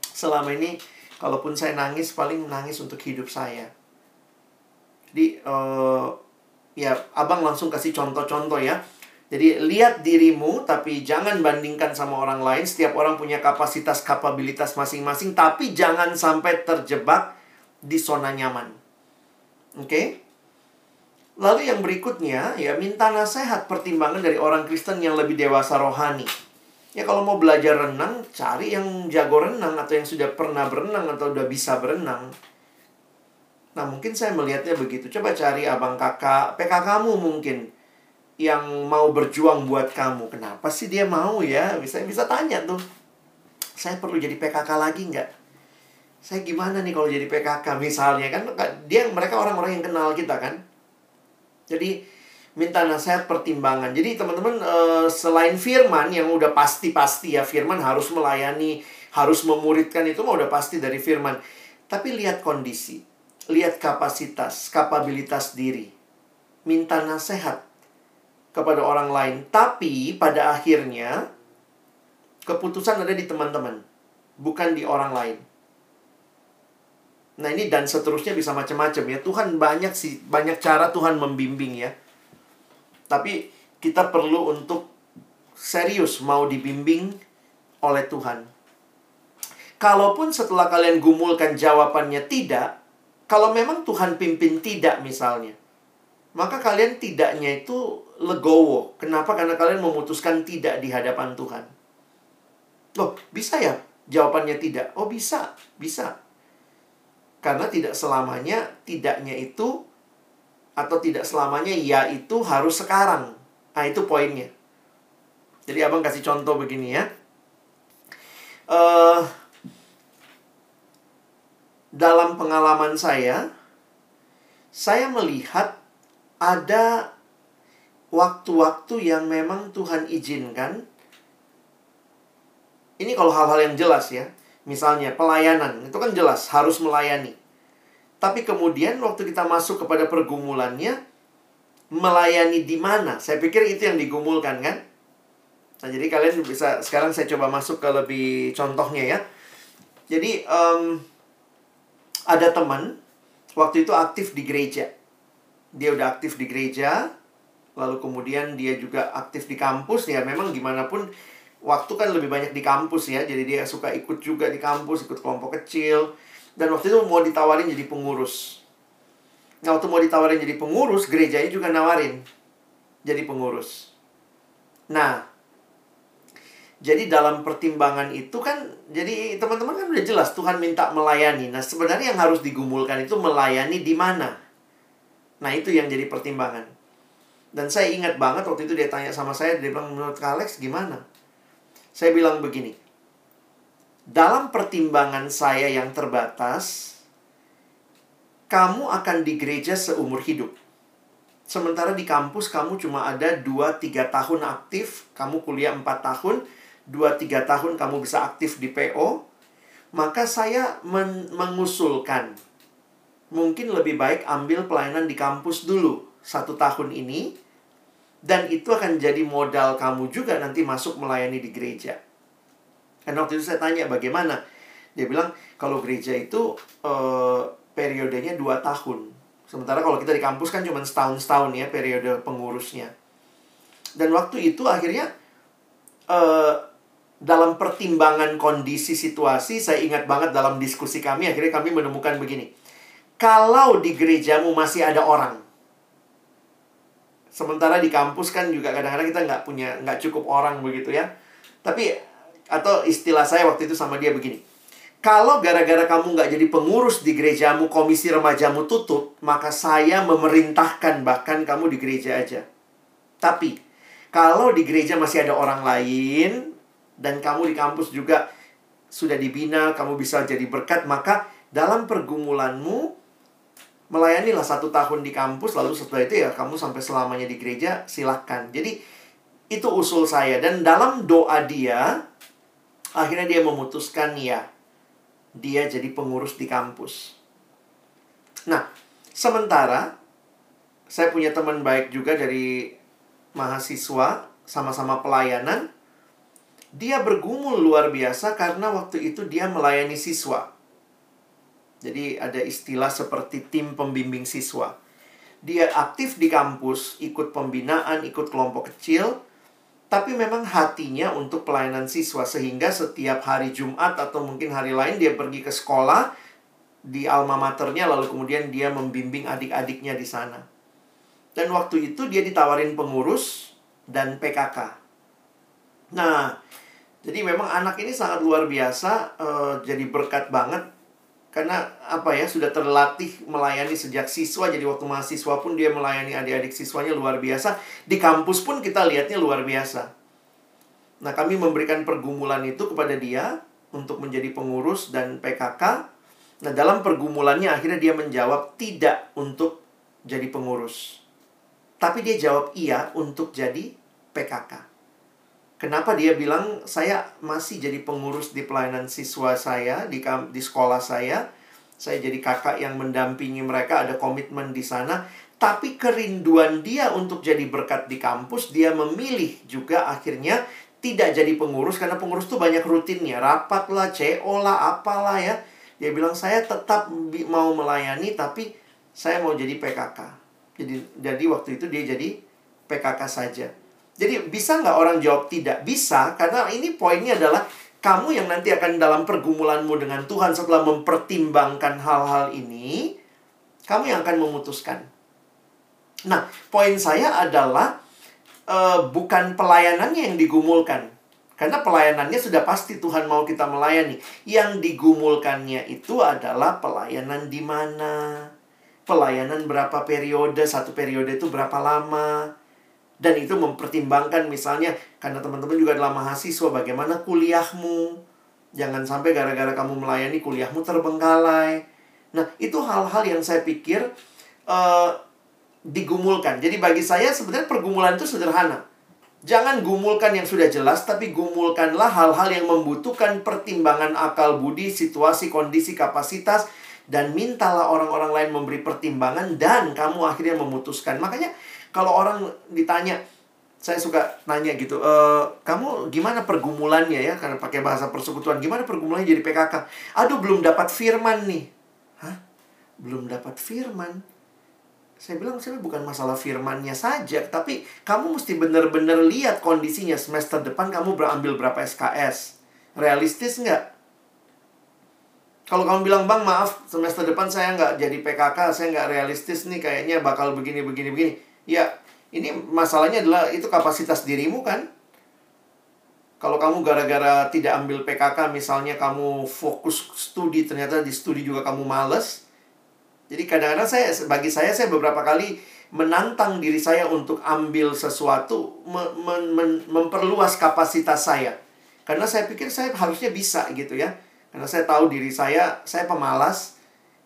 Selama ini, kalaupun saya nangis, paling nangis untuk hidup saya di uh, ya abang langsung kasih contoh-contoh ya. Jadi lihat dirimu tapi jangan bandingkan sama orang lain. Setiap orang punya kapasitas kapabilitas masing-masing tapi jangan sampai terjebak di zona nyaman. Oke? Okay? Lalu yang berikutnya ya minta nasihat pertimbangan dari orang Kristen yang lebih dewasa rohani. Ya kalau mau belajar renang, cari yang jago renang atau yang sudah pernah berenang atau udah bisa berenang. Nah, mungkin saya melihatnya begitu. Coba cari abang kakak, PKKmu mungkin yang mau berjuang buat kamu. Kenapa sih dia mau ya? Bisa bisa tanya tuh. Saya perlu jadi PKK lagi nggak? Saya gimana nih kalau jadi PKK misalnya kan dia mereka orang-orang yang kenal kita kan. Jadi minta nasihat pertimbangan. Jadi teman-teman uh, selain firman yang udah pasti-pasti ya firman harus melayani, harus memuridkan itu mah udah pasti dari firman. Tapi lihat kondisi lihat kapasitas, kapabilitas diri. Minta nasihat kepada orang lain. Tapi pada akhirnya keputusan ada di teman-teman, bukan di orang lain. Nah ini dan seterusnya bisa macam-macam ya. Tuhan banyak sih, banyak cara Tuhan membimbing ya. Tapi kita perlu untuk serius mau dibimbing oleh Tuhan. Kalaupun setelah kalian gumulkan jawabannya tidak, kalau memang Tuhan pimpin tidak misalnya, maka kalian tidaknya itu legowo. Kenapa? Karena kalian memutuskan tidak di hadapan Tuhan. Loh, bisa ya jawabannya tidak? Oh, bisa. Bisa. Karena tidak selamanya tidaknya itu atau tidak selamanya ya itu harus sekarang. Nah, itu poinnya. Jadi abang kasih contoh begini ya. Uh, dalam pengalaman saya, saya melihat ada waktu-waktu yang memang Tuhan izinkan. Ini kalau hal-hal yang jelas ya. Misalnya pelayanan, itu kan jelas harus melayani. Tapi kemudian waktu kita masuk kepada pergumulannya, melayani di mana? Saya pikir itu yang digumulkan kan? Nah, jadi kalian bisa sekarang saya coba masuk ke lebih contohnya ya. Jadi um, ada teman waktu itu aktif di gereja. Dia udah aktif di gereja, lalu kemudian dia juga aktif di kampus ya. Memang gimana pun waktu kan lebih banyak di kampus ya. Jadi dia suka ikut juga di kampus, ikut kelompok kecil. Dan waktu itu mau ditawarin jadi pengurus. Nah, waktu mau ditawarin jadi pengurus, gerejanya juga nawarin jadi pengurus. Nah, jadi dalam pertimbangan itu kan, jadi teman-teman kan udah jelas Tuhan minta melayani. Nah sebenarnya yang harus digumulkan itu melayani di mana. Nah itu yang jadi pertimbangan. Dan saya ingat banget waktu itu dia tanya sama saya, dia bilang menurut Alex gimana? Saya bilang begini, dalam pertimbangan saya yang terbatas, kamu akan di gereja seumur hidup. Sementara di kampus kamu cuma ada 2-3 tahun aktif, kamu kuliah 4 tahun, 2-3 tahun kamu bisa aktif di PO, maka saya men mengusulkan mungkin lebih baik ambil pelayanan di kampus dulu satu tahun ini dan itu akan jadi modal kamu juga nanti masuk melayani di gereja. Dan waktu itu saya tanya bagaimana, dia bilang kalau gereja itu uh, periodenya dua tahun. Sementara kalau kita di kampus kan cuma setahun-setahun ya periode pengurusnya. Dan waktu itu akhirnya uh, dalam pertimbangan kondisi situasi, saya ingat banget dalam diskusi kami, akhirnya kami menemukan begini. Kalau di gerejamu masih ada orang, Sementara di kampus kan juga kadang-kadang kita nggak punya, nggak cukup orang begitu ya. Tapi, atau istilah saya waktu itu sama dia begini. Kalau gara-gara kamu nggak jadi pengurus di gerejamu, komisi remajamu tutup, maka saya memerintahkan bahkan kamu di gereja aja. Tapi, kalau di gereja masih ada orang lain, dan kamu di kampus juga sudah dibina, kamu bisa jadi berkat, maka dalam pergumulanmu, melayanilah satu tahun di kampus lalu setelah itu ya kamu sampai selamanya di gereja silahkan jadi itu usul saya. Dan dalam doa dia akhirnya dia memutuskan ya dia jadi pengurus di kampus. Nah sementara saya punya teman baik juga dari mahasiswa sama-sama pelayanan dia bergumul luar biasa karena waktu itu dia melayani siswa jadi ada istilah seperti tim pembimbing siswa. Dia aktif di kampus, ikut pembinaan, ikut kelompok kecil, tapi memang hatinya untuk pelayanan siswa sehingga setiap hari Jumat atau mungkin hari lain dia pergi ke sekolah di alma maternya lalu kemudian dia membimbing adik-adiknya di sana. Dan waktu itu dia ditawarin pengurus dan PKK. Nah, jadi memang anak ini sangat luar biasa, uh, jadi berkat banget. Karena apa ya sudah terlatih melayani sejak siswa. Jadi waktu mahasiswa pun dia melayani adik-adik siswanya luar biasa. Di kampus pun kita lihatnya luar biasa. Nah kami memberikan pergumulan itu kepada dia untuk menjadi pengurus dan PKK nah dalam pergumulannya akhirnya dia menjawab tidak untuk jadi pengurus. Tapi dia jawab iya untuk jadi PKK Kenapa dia bilang saya masih jadi pengurus di pelayanan siswa saya di di sekolah saya. Saya jadi kakak yang mendampingi mereka, ada komitmen di sana. Tapi kerinduan dia untuk jadi berkat di kampus, dia memilih juga akhirnya tidak jadi pengurus karena pengurus tuh banyak rutinnya, rapat lah, CO lah, apalah ya. Dia bilang saya tetap mau melayani tapi saya mau jadi PKK. Jadi jadi waktu itu dia jadi PKK saja. Jadi bisa nggak orang jawab tidak? Bisa, karena ini poinnya adalah kamu yang nanti akan dalam pergumulanmu dengan Tuhan setelah mempertimbangkan hal-hal ini, kamu yang akan memutuskan. Nah, poin saya adalah uh, bukan pelayanannya yang digumulkan. Karena pelayanannya sudah pasti Tuhan mau kita melayani. Yang digumulkannya itu adalah pelayanan di mana. Pelayanan berapa periode, satu periode itu berapa lama dan itu mempertimbangkan misalnya karena teman-teman juga adalah mahasiswa bagaimana kuliahmu. Jangan sampai gara-gara kamu melayani kuliahmu terbengkalai. Nah, itu hal-hal yang saya pikir uh, digumulkan. Jadi bagi saya sebenarnya pergumulan itu sederhana. Jangan gumulkan yang sudah jelas, tapi gumulkanlah hal-hal yang membutuhkan pertimbangan akal budi, situasi, kondisi, kapasitas, dan mintalah orang-orang lain memberi pertimbangan, dan kamu akhirnya memutuskan. Makanya kalau orang ditanya saya suka nanya gitu, e, kamu gimana pergumulannya ya? Karena pakai bahasa persekutuan, gimana pergumulannya jadi PKK? Aduh, belum dapat firman nih. Hah? Belum dapat firman? Saya bilang, saya bukan masalah firmannya saja, tapi kamu mesti benar-benar lihat kondisinya. Semester depan kamu berambil berapa SKS? Realistis nggak? Kalau kamu bilang, Bang, maaf, semester depan saya nggak jadi PKK, saya nggak realistis nih, kayaknya bakal begini, begini, begini Ya, ini masalahnya adalah itu kapasitas dirimu kan? Kalau kamu gara-gara tidak ambil PKK, misalnya kamu fokus studi, ternyata di studi juga kamu males. Jadi kadang-kadang saya, bagi saya, saya beberapa kali menantang diri saya untuk ambil sesuatu, me, me, me, memperluas kapasitas saya. Karena saya pikir saya harusnya bisa gitu ya. Karena saya tahu diri saya, saya pemalas.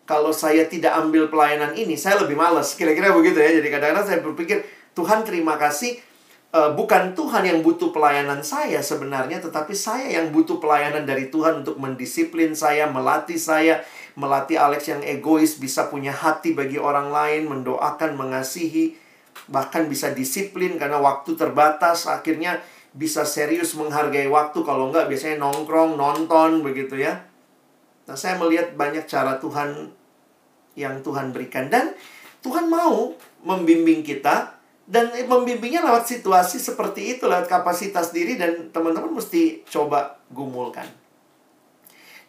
Kalau saya tidak ambil pelayanan ini, saya lebih malas. Kira-kira begitu ya. Jadi kadang-kadang saya berpikir, Tuhan terima kasih. Uh, bukan Tuhan yang butuh pelayanan saya sebenarnya, tetapi saya yang butuh pelayanan dari Tuhan untuk mendisiplin saya, melatih saya, melatih Alex yang egois, bisa punya hati bagi orang lain, mendoakan, mengasihi, bahkan bisa disiplin karena waktu terbatas. Akhirnya bisa serius menghargai waktu kalau enggak biasanya nongkrong nonton begitu ya nah saya melihat banyak cara Tuhan yang Tuhan berikan. Dan Tuhan mau membimbing kita dan membimbingnya lewat situasi seperti itu lewat kapasitas diri dan teman-teman mesti coba gumulkan.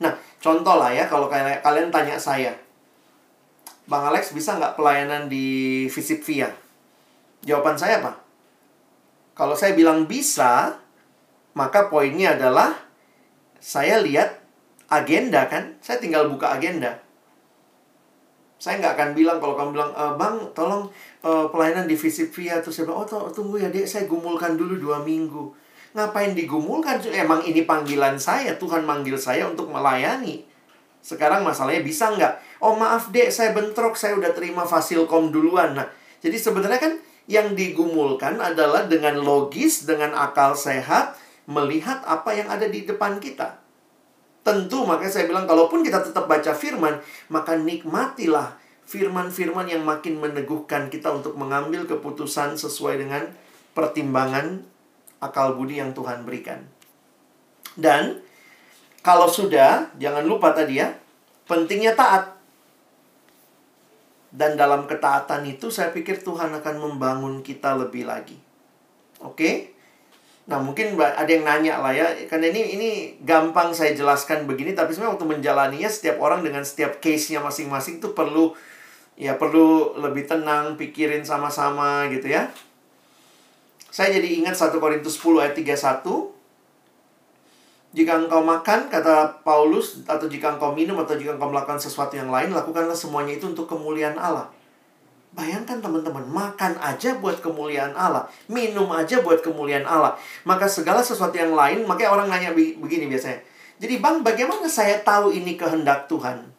Nah contoh lah ya kalau kalian, tanya saya Bang Alex bisa nggak pelayanan di Visit Via? Jawaban saya apa? Kalau saya bilang bisa, maka poinnya adalah saya lihat agenda kan, saya tinggal buka agenda. Saya nggak akan bilang kalau kamu bilang, e, bang, tolong uh, pelayanan di Visip Via. Terus saya bilang, oh tunggu ya dek, saya gumulkan dulu dua minggu. Ngapain digumulkan? Emang ini panggilan saya, Tuhan manggil saya untuk melayani. Sekarang masalahnya bisa nggak? Oh maaf dek, saya bentrok, saya udah terima fasilkom duluan. Nah, jadi sebenarnya kan yang digumulkan adalah dengan logis, dengan akal sehat, melihat apa yang ada di depan kita. Tentu, makanya saya bilang, kalaupun kita tetap baca firman, maka nikmatilah firman-firman yang makin meneguhkan kita untuk mengambil keputusan sesuai dengan pertimbangan akal budi yang Tuhan berikan. Dan, kalau sudah, jangan lupa tadi ya, pentingnya taat. Dan dalam ketaatan itu saya pikir Tuhan akan membangun kita lebih lagi. Oke? Okay? Nah, mungkin ada yang nanya lah ya, karena ini ini gampang saya jelaskan begini, tapi sebenarnya waktu menjalaninya setiap orang dengan setiap case-nya masing-masing itu perlu ya perlu lebih tenang, pikirin sama-sama gitu ya. Saya jadi ingat 1 Korintus 10 ayat 31, jika engkau makan, kata Paulus, atau jika engkau minum, atau jika engkau melakukan sesuatu yang lain, lakukanlah semuanya itu untuk kemuliaan Allah. Bayangkan teman-teman, makan aja buat kemuliaan Allah. Minum aja buat kemuliaan Allah. Maka segala sesuatu yang lain, makanya orang nanya begini biasanya. Jadi bang, bagaimana saya tahu ini kehendak Tuhan?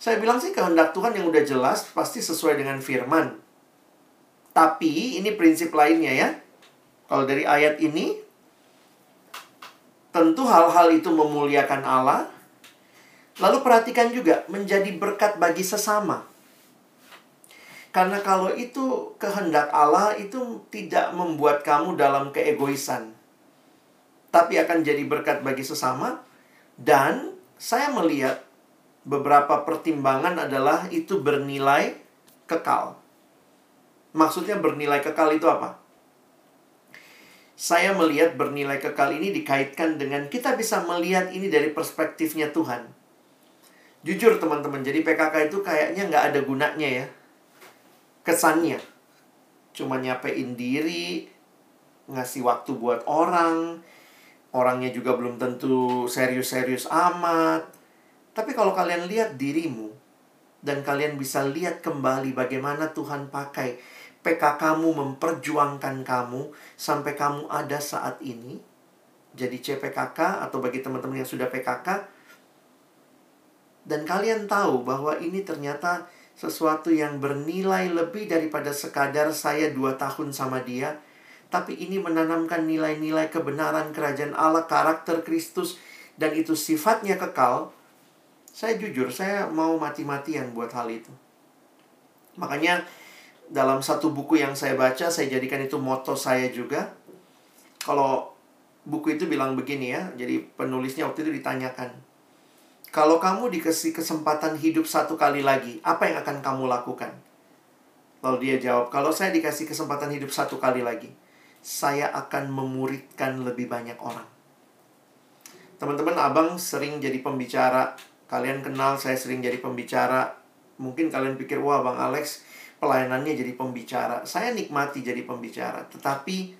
Saya bilang sih kehendak Tuhan yang udah jelas, pasti sesuai dengan firman. Tapi ini prinsip lainnya ya. Kalau dari ayat ini, Tentu hal-hal itu memuliakan Allah. Lalu perhatikan juga menjadi berkat bagi sesama. Karena kalau itu kehendak Allah itu tidak membuat kamu dalam keegoisan. Tapi akan jadi berkat bagi sesama. Dan saya melihat beberapa pertimbangan adalah itu bernilai kekal. Maksudnya bernilai kekal itu apa? saya melihat bernilai kekal ini dikaitkan dengan kita bisa melihat ini dari perspektifnya Tuhan. Jujur teman-teman, jadi PKK itu kayaknya nggak ada gunanya ya. Kesannya. Cuma nyapein diri, ngasih waktu buat orang, orangnya juga belum tentu serius-serius amat. Tapi kalau kalian lihat dirimu, dan kalian bisa lihat kembali bagaimana Tuhan pakai PKK-mu memperjuangkan kamu sampai kamu ada saat ini. Jadi CPKK atau bagi teman-teman yang sudah PKK dan kalian tahu bahwa ini ternyata sesuatu yang bernilai lebih daripada sekadar saya dua tahun sama dia. Tapi ini menanamkan nilai-nilai kebenaran kerajaan Allah, karakter Kristus, dan itu sifatnya kekal. Saya jujur, saya mau mati-matian buat hal itu. Makanya dalam satu buku yang saya baca, saya jadikan itu moto saya juga. Kalau buku itu bilang begini ya, jadi penulisnya waktu itu ditanyakan. Kalau kamu dikasih kesempatan hidup satu kali lagi, apa yang akan kamu lakukan? Lalu dia jawab, kalau saya dikasih kesempatan hidup satu kali lagi, saya akan memuridkan lebih banyak orang. Teman-teman, abang sering jadi pembicara. Kalian kenal saya sering jadi pembicara. Mungkin kalian pikir, wah bang Alex, pelayanannya jadi pembicara. Saya nikmati jadi pembicara, tetapi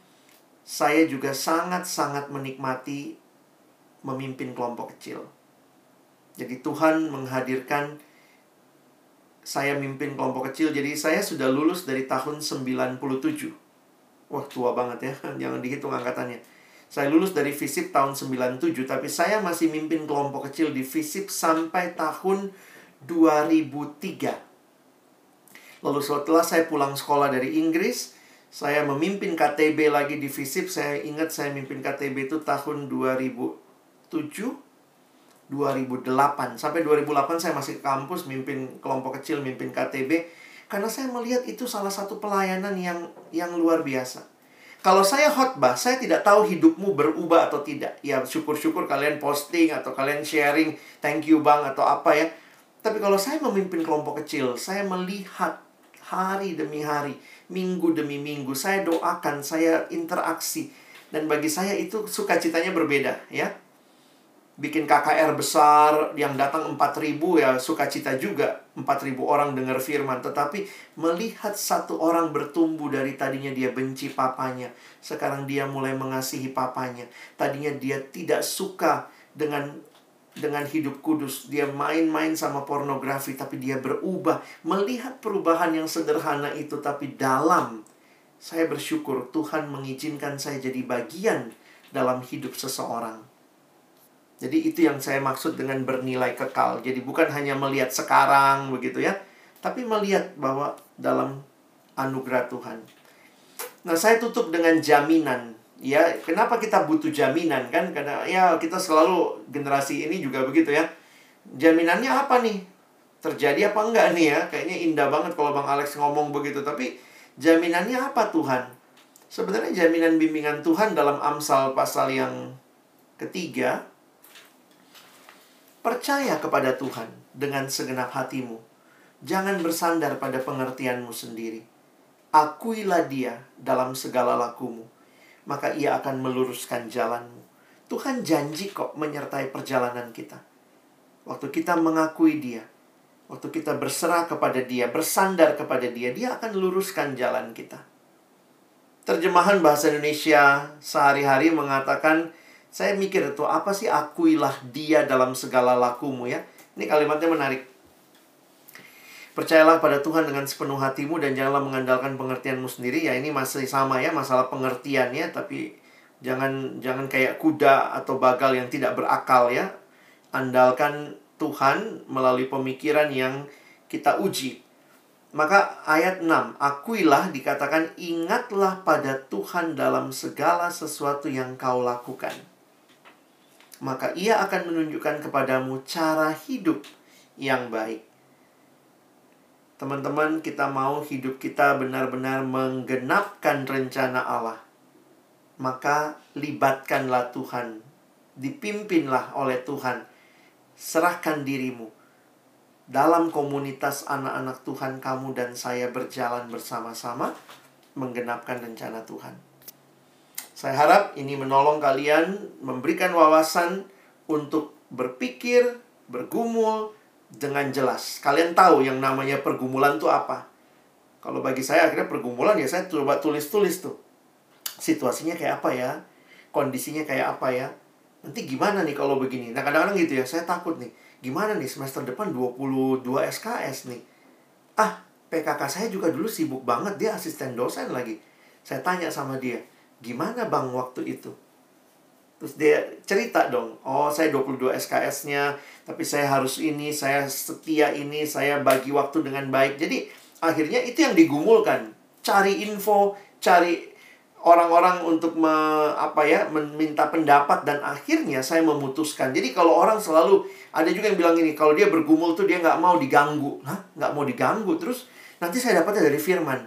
saya juga sangat-sangat menikmati memimpin kelompok kecil. Jadi Tuhan menghadirkan saya mimpin kelompok kecil. Jadi saya sudah lulus dari tahun 97. Wah, tua banget ya. (laughs) Jangan dihitung angkatannya. Saya lulus dari FISIP tahun 97, tapi saya masih mimpin kelompok kecil di FISIP sampai tahun 2003. Lalu setelah saya pulang sekolah dari Inggris, saya memimpin KTB lagi di FISIP. Saya ingat saya mimpin KTB itu tahun 2007, 2008. Sampai 2008 saya masih ke kampus, mimpin kelompok kecil, mimpin KTB. Karena saya melihat itu salah satu pelayanan yang yang luar biasa kalau saya khotbah, saya tidak tahu hidupmu berubah atau tidak. Ya, syukur-syukur kalian posting atau kalian sharing, thank you bang atau apa ya. Tapi kalau saya memimpin kelompok kecil, saya melihat hari demi hari, minggu demi minggu, saya doakan, saya interaksi. Dan bagi saya itu sukacitanya berbeda, ya bikin KKR besar yang datang 4000 ya sukacita juga 4000 orang dengar firman. Tetapi melihat satu orang bertumbuh dari tadinya dia benci papanya sekarang dia mulai mengasihi papanya. Tadinya dia tidak suka dengan dengan hidup kudus. Dia main-main sama pornografi tapi dia berubah. Melihat perubahan yang sederhana itu tapi dalam saya bersyukur Tuhan mengizinkan saya jadi bagian dalam hidup seseorang jadi itu yang saya maksud dengan bernilai kekal. Jadi bukan hanya melihat sekarang begitu ya, tapi melihat bahwa dalam anugerah Tuhan. Nah, saya tutup dengan jaminan. Ya, kenapa kita butuh jaminan kan? Karena ya kita selalu generasi ini juga begitu ya. Jaminannya apa nih? Terjadi apa enggak nih ya? Kayaknya indah banget kalau Bang Alex ngomong begitu, tapi jaminannya apa Tuhan? Sebenarnya jaminan bimbingan Tuhan dalam Amsal pasal yang ketiga Percaya kepada Tuhan dengan segenap hatimu. Jangan bersandar pada pengertianmu sendiri. Akuilah dia dalam segala lakumu, maka ia akan meluruskan jalanmu. Tuhan janji kok menyertai perjalanan kita. Waktu kita mengakui dia, waktu kita berserah kepada dia, bersandar kepada dia, dia akan luruskan jalan kita. Terjemahan bahasa Indonesia sehari-hari mengatakan saya mikir itu apa sih akuilah dia dalam segala lakumu ya. Ini kalimatnya menarik. Percayalah pada Tuhan dengan sepenuh hatimu dan janganlah mengandalkan pengertianmu sendiri. Ya ini masih sama ya masalah pengertiannya tapi jangan jangan kayak kuda atau bagal yang tidak berakal ya. Andalkan Tuhan melalui pemikiran yang kita uji. Maka ayat 6, akuilah dikatakan ingatlah pada Tuhan dalam segala sesuatu yang kau lakukan maka ia akan menunjukkan kepadamu cara hidup yang baik. Teman-teman, kita mau hidup kita benar-benar menggenapkan rencana Allah. Maka libatkanlah Tuhan, dipimpinlah oleh Tuhan. Serahkan dirimu dalam komunitas anak-anak Tuhan kamu dan saya berjalan bersama-sama menggenapkan rencana Tuhan. Saya harap ini menolong kalian memberikan wawasan untuk berpikir, bergumul dengan jelas. Kalian tahu yang namanya pergumulan itu apa? Kalau bagi saya akhirnya pergumulan ya saya coba tulis-tulis tuh. Situasinya kayak apa ya? Kondisinya kayak apa ya? Nanti gimana nih kalau begini? Nah kadang-kadang gitu ya, saya takut nih. Gimana nih semester depan 22 SKS nih? Ah, PKK saya juga dulu sibuk banget, dia asisten dosen lagi. Saya tanya sama dia, Gimana bang waktu itu? Terus dia cerita dong, oh saya 22 SKS-nya, tapi saya harus ini, saya setia ini, saya bagi waktu dengan baik. Jadi akhirnya itu yang digumulkan. Cari info, cari orang-orang untuk me, apa ya meminta pendapat dan akhirnya saya memutuskan. Jadi kalau orang selalu ada juga yang bilang ini, kalau dia bergumul tuh dia nggak mau diganggu, Hah? nggak mau diganggu. Terus nanti saya dapatnya dari Firman.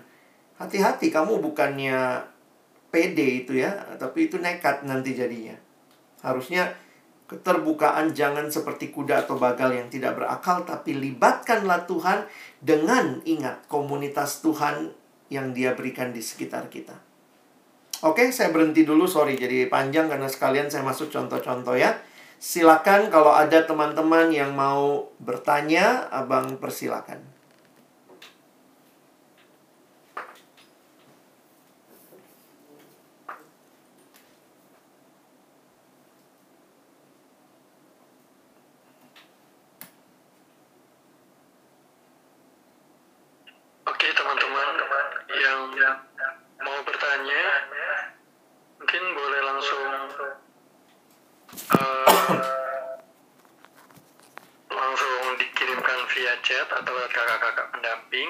Hati-hati kamu bukannya pede itu ya, tapi itu nekat nanti jadinya. Harusnya keterbukaan jangan seperti kuda atau bagal yang tidak berakal, tapi libatkanlah Tuhan dengan ingat komunitas Tuhan yang dia berikan di sekitar kita. Oke, saya berhenti dulu, sorry jadi panjang karena sekalian saya masuk contoh-contoh ya. Silakan kalau ada teman-teman yang mau bertanya, abang persilakan. yang mau bertanya mungkin boleh langsung chat atau lewat kakak-kakak pendamping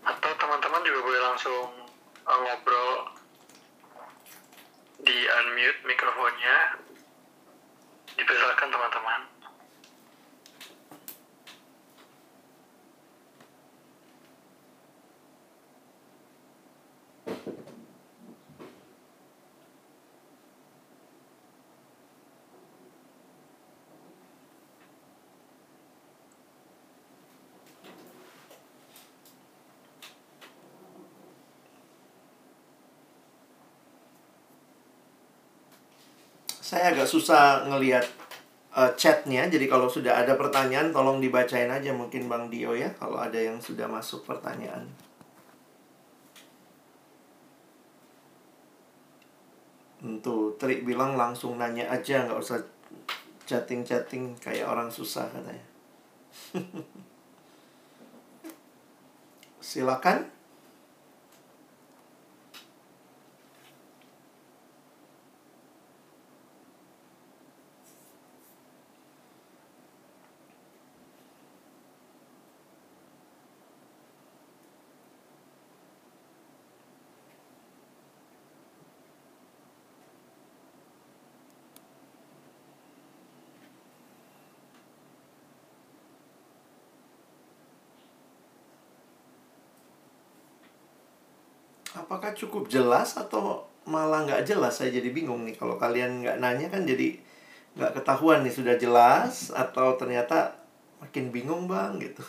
atau teman-teman juga boleh langsung uh, ngobrol di unmute mikrofonnya dipersilakan teman-teman Saya agak susah ngelihat uh, chatnya, jadi kalau sudah ada pertanyaan tolong dibacain aja mungkin Bang Dio ya, kalau ada yang sudah masuk pertanyaan. Tuh, Tri bilang langsung nanya aja, nggak usah chatting-chatting kayak orang susah katanya. (laughs) Silakan. Apakah cukup jelas atau malah nggak jelas? Saya jadi bingung nih. Kalau kalian nggak nanya kan jadi nggak ketahuan nih sudah jelas atau ternyata makin bingung bang gitu.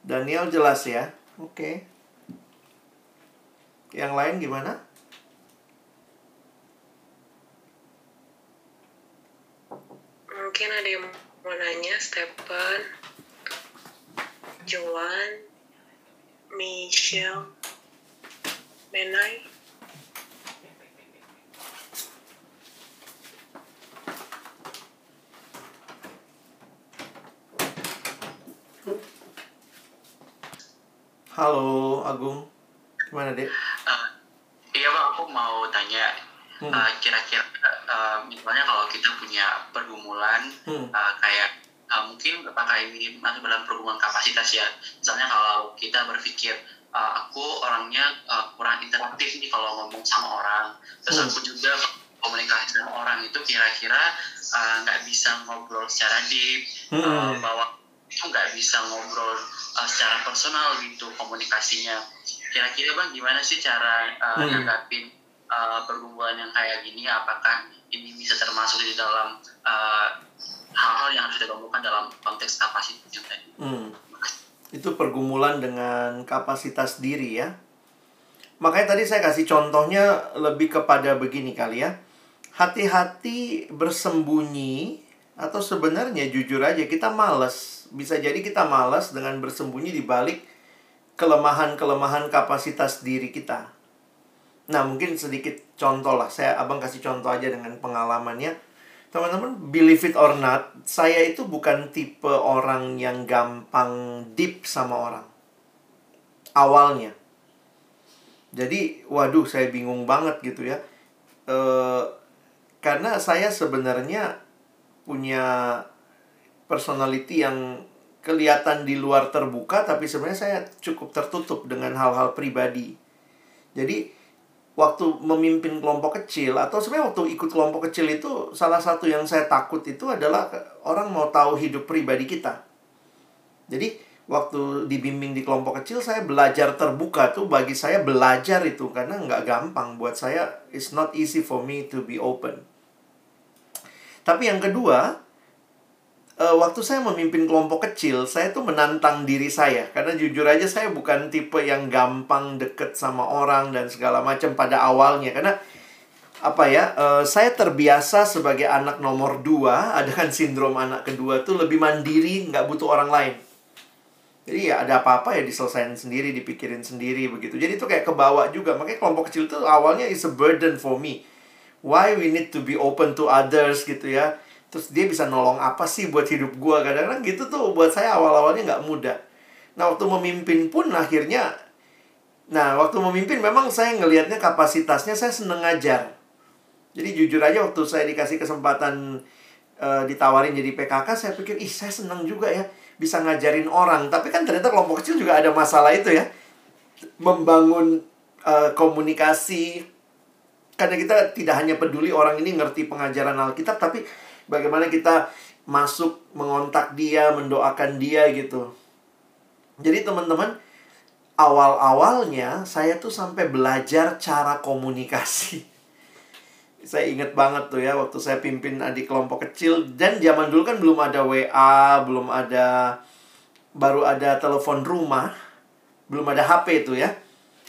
Daniel jelas ya? Oke. Yang lain gimana? Mungkin ada yang mau nanya Stephen Joan Michelle Menai halo Agung gimana dek Uh, iya bang, aku mau tanya, Hmm. uh, kira-kira uh, misalnya kalau kita punya pergumulan Hmm. uh, kayak uh, mungkin apakah ini masuk dalam pergumulan kapasitas ya? Misalnya kalau kita berpikir uh, aku orangnya uh, kurang interaktif nih kalau ngomong sama orang, terus Hmm. aku juga komunikasi dengan orang itu kira-kira uh, nggak bisa ngobrol secara deep, uh, Hmm. bahwa itu nggak bisa ngobrol uh, secara personal gitu komunikasinya. Kira-kira bang gimana sih cara uh, Hmm. nanggapin uh, pergumulan yang kayak gini? Apakah ini bisa termasuk di dalam uh, hal-hal yang harus ditemukan dalam konteks kapasitas tadi? Hmm. Itu pergumulan dengan kapasitas diri ya. Makanya tadi saya kasih contohnya lebih kepada begini kali ya. Hati-hati bersembunyi atau sebenarnya jujur aja kita males. Bisa jadi kita malas dengan bersembunyi di balik kelemahan-kelemahan kapasitas diri kita. Nah, mungkin sedikit contoh lah. Saya abang kasih contoh aja dengan pengalamannya. Teman-teman, believe it or not, saya itu bukan tipe orang yang gampang deep sama orang. Awalnya. Jadi, waduh, saya bingung banget gitu ya. Eh, karena saya sebenarnya punya personality yang kelihatan di luar terbuka, tapi sebenarnya saya cukup tertutup dengan hal-hal pribadi. Jadi, waktu memimpin kelompok kecil atau sebenarnya waktu ikut kelompok kecil itu salah satu yang saya takut itu adalah orang mau tahu hidup pribadi kita. Jadi waktu dibimbing di kelompok kecil saya belajar terbuka tuh bagi saya belajar itu karena nggak gampang buat saya it's not easy for me to be open. Tapi yang kedua eh, waktu saya memimpin kelompok kecil, saya tuh menantang diri saya. Karena jujur aja saya bukan tipe yang gampang deket sama orang dan segala macam pada awalnya. Karena apa ya, eh, saya terbiasa sebagai anak nomor dua, ada kan sindrom anak kedua tuh lebih mandiri, nggak butuh orang lain. Jadi ya ada apa-apa ya diselesain sendiri, dipikirin sendiri begitu. Jadi itu kayak kebawa juga. Makanya kelompok kecil itu awalnya is a burden for me. Why we need to be open to others gitu ya terus dia bisa nolong apa sih buat hidup gua kadang-kadang gitu tuh buat saya awal-awalnya nggak mudah nah waktu memimpin pun akhirnya nah waktu memimpin memang saya ngelihatnya kapasitasnya saya seneng ngajar jadi jujur aja waktu saya dikasih kesempatan eh, ditawarin jadi PKK saya pikir ih saya seneng juga ya bisa ngajarin orang. Tapi kan ternyata kelompok kecil juga ada masalah itu ya. Membangun uh, komunikasi. Karena kita tidak hanya peduli orang ini ngerti pengajaran Alkitab, tapi bagaimana kita masuk mengontak dia, mendoakan dia gitu. Jadi teman-teman, awal-awalnya saya tuh sampai belajar cara komunikasi. (laughs) Saya inget banget tuh ya waktu saya pimpin adik kelompok kecil dan zaman dulu kan belum ada WA, belum ada baru ada telepon rumah, belum ada HP itu ya.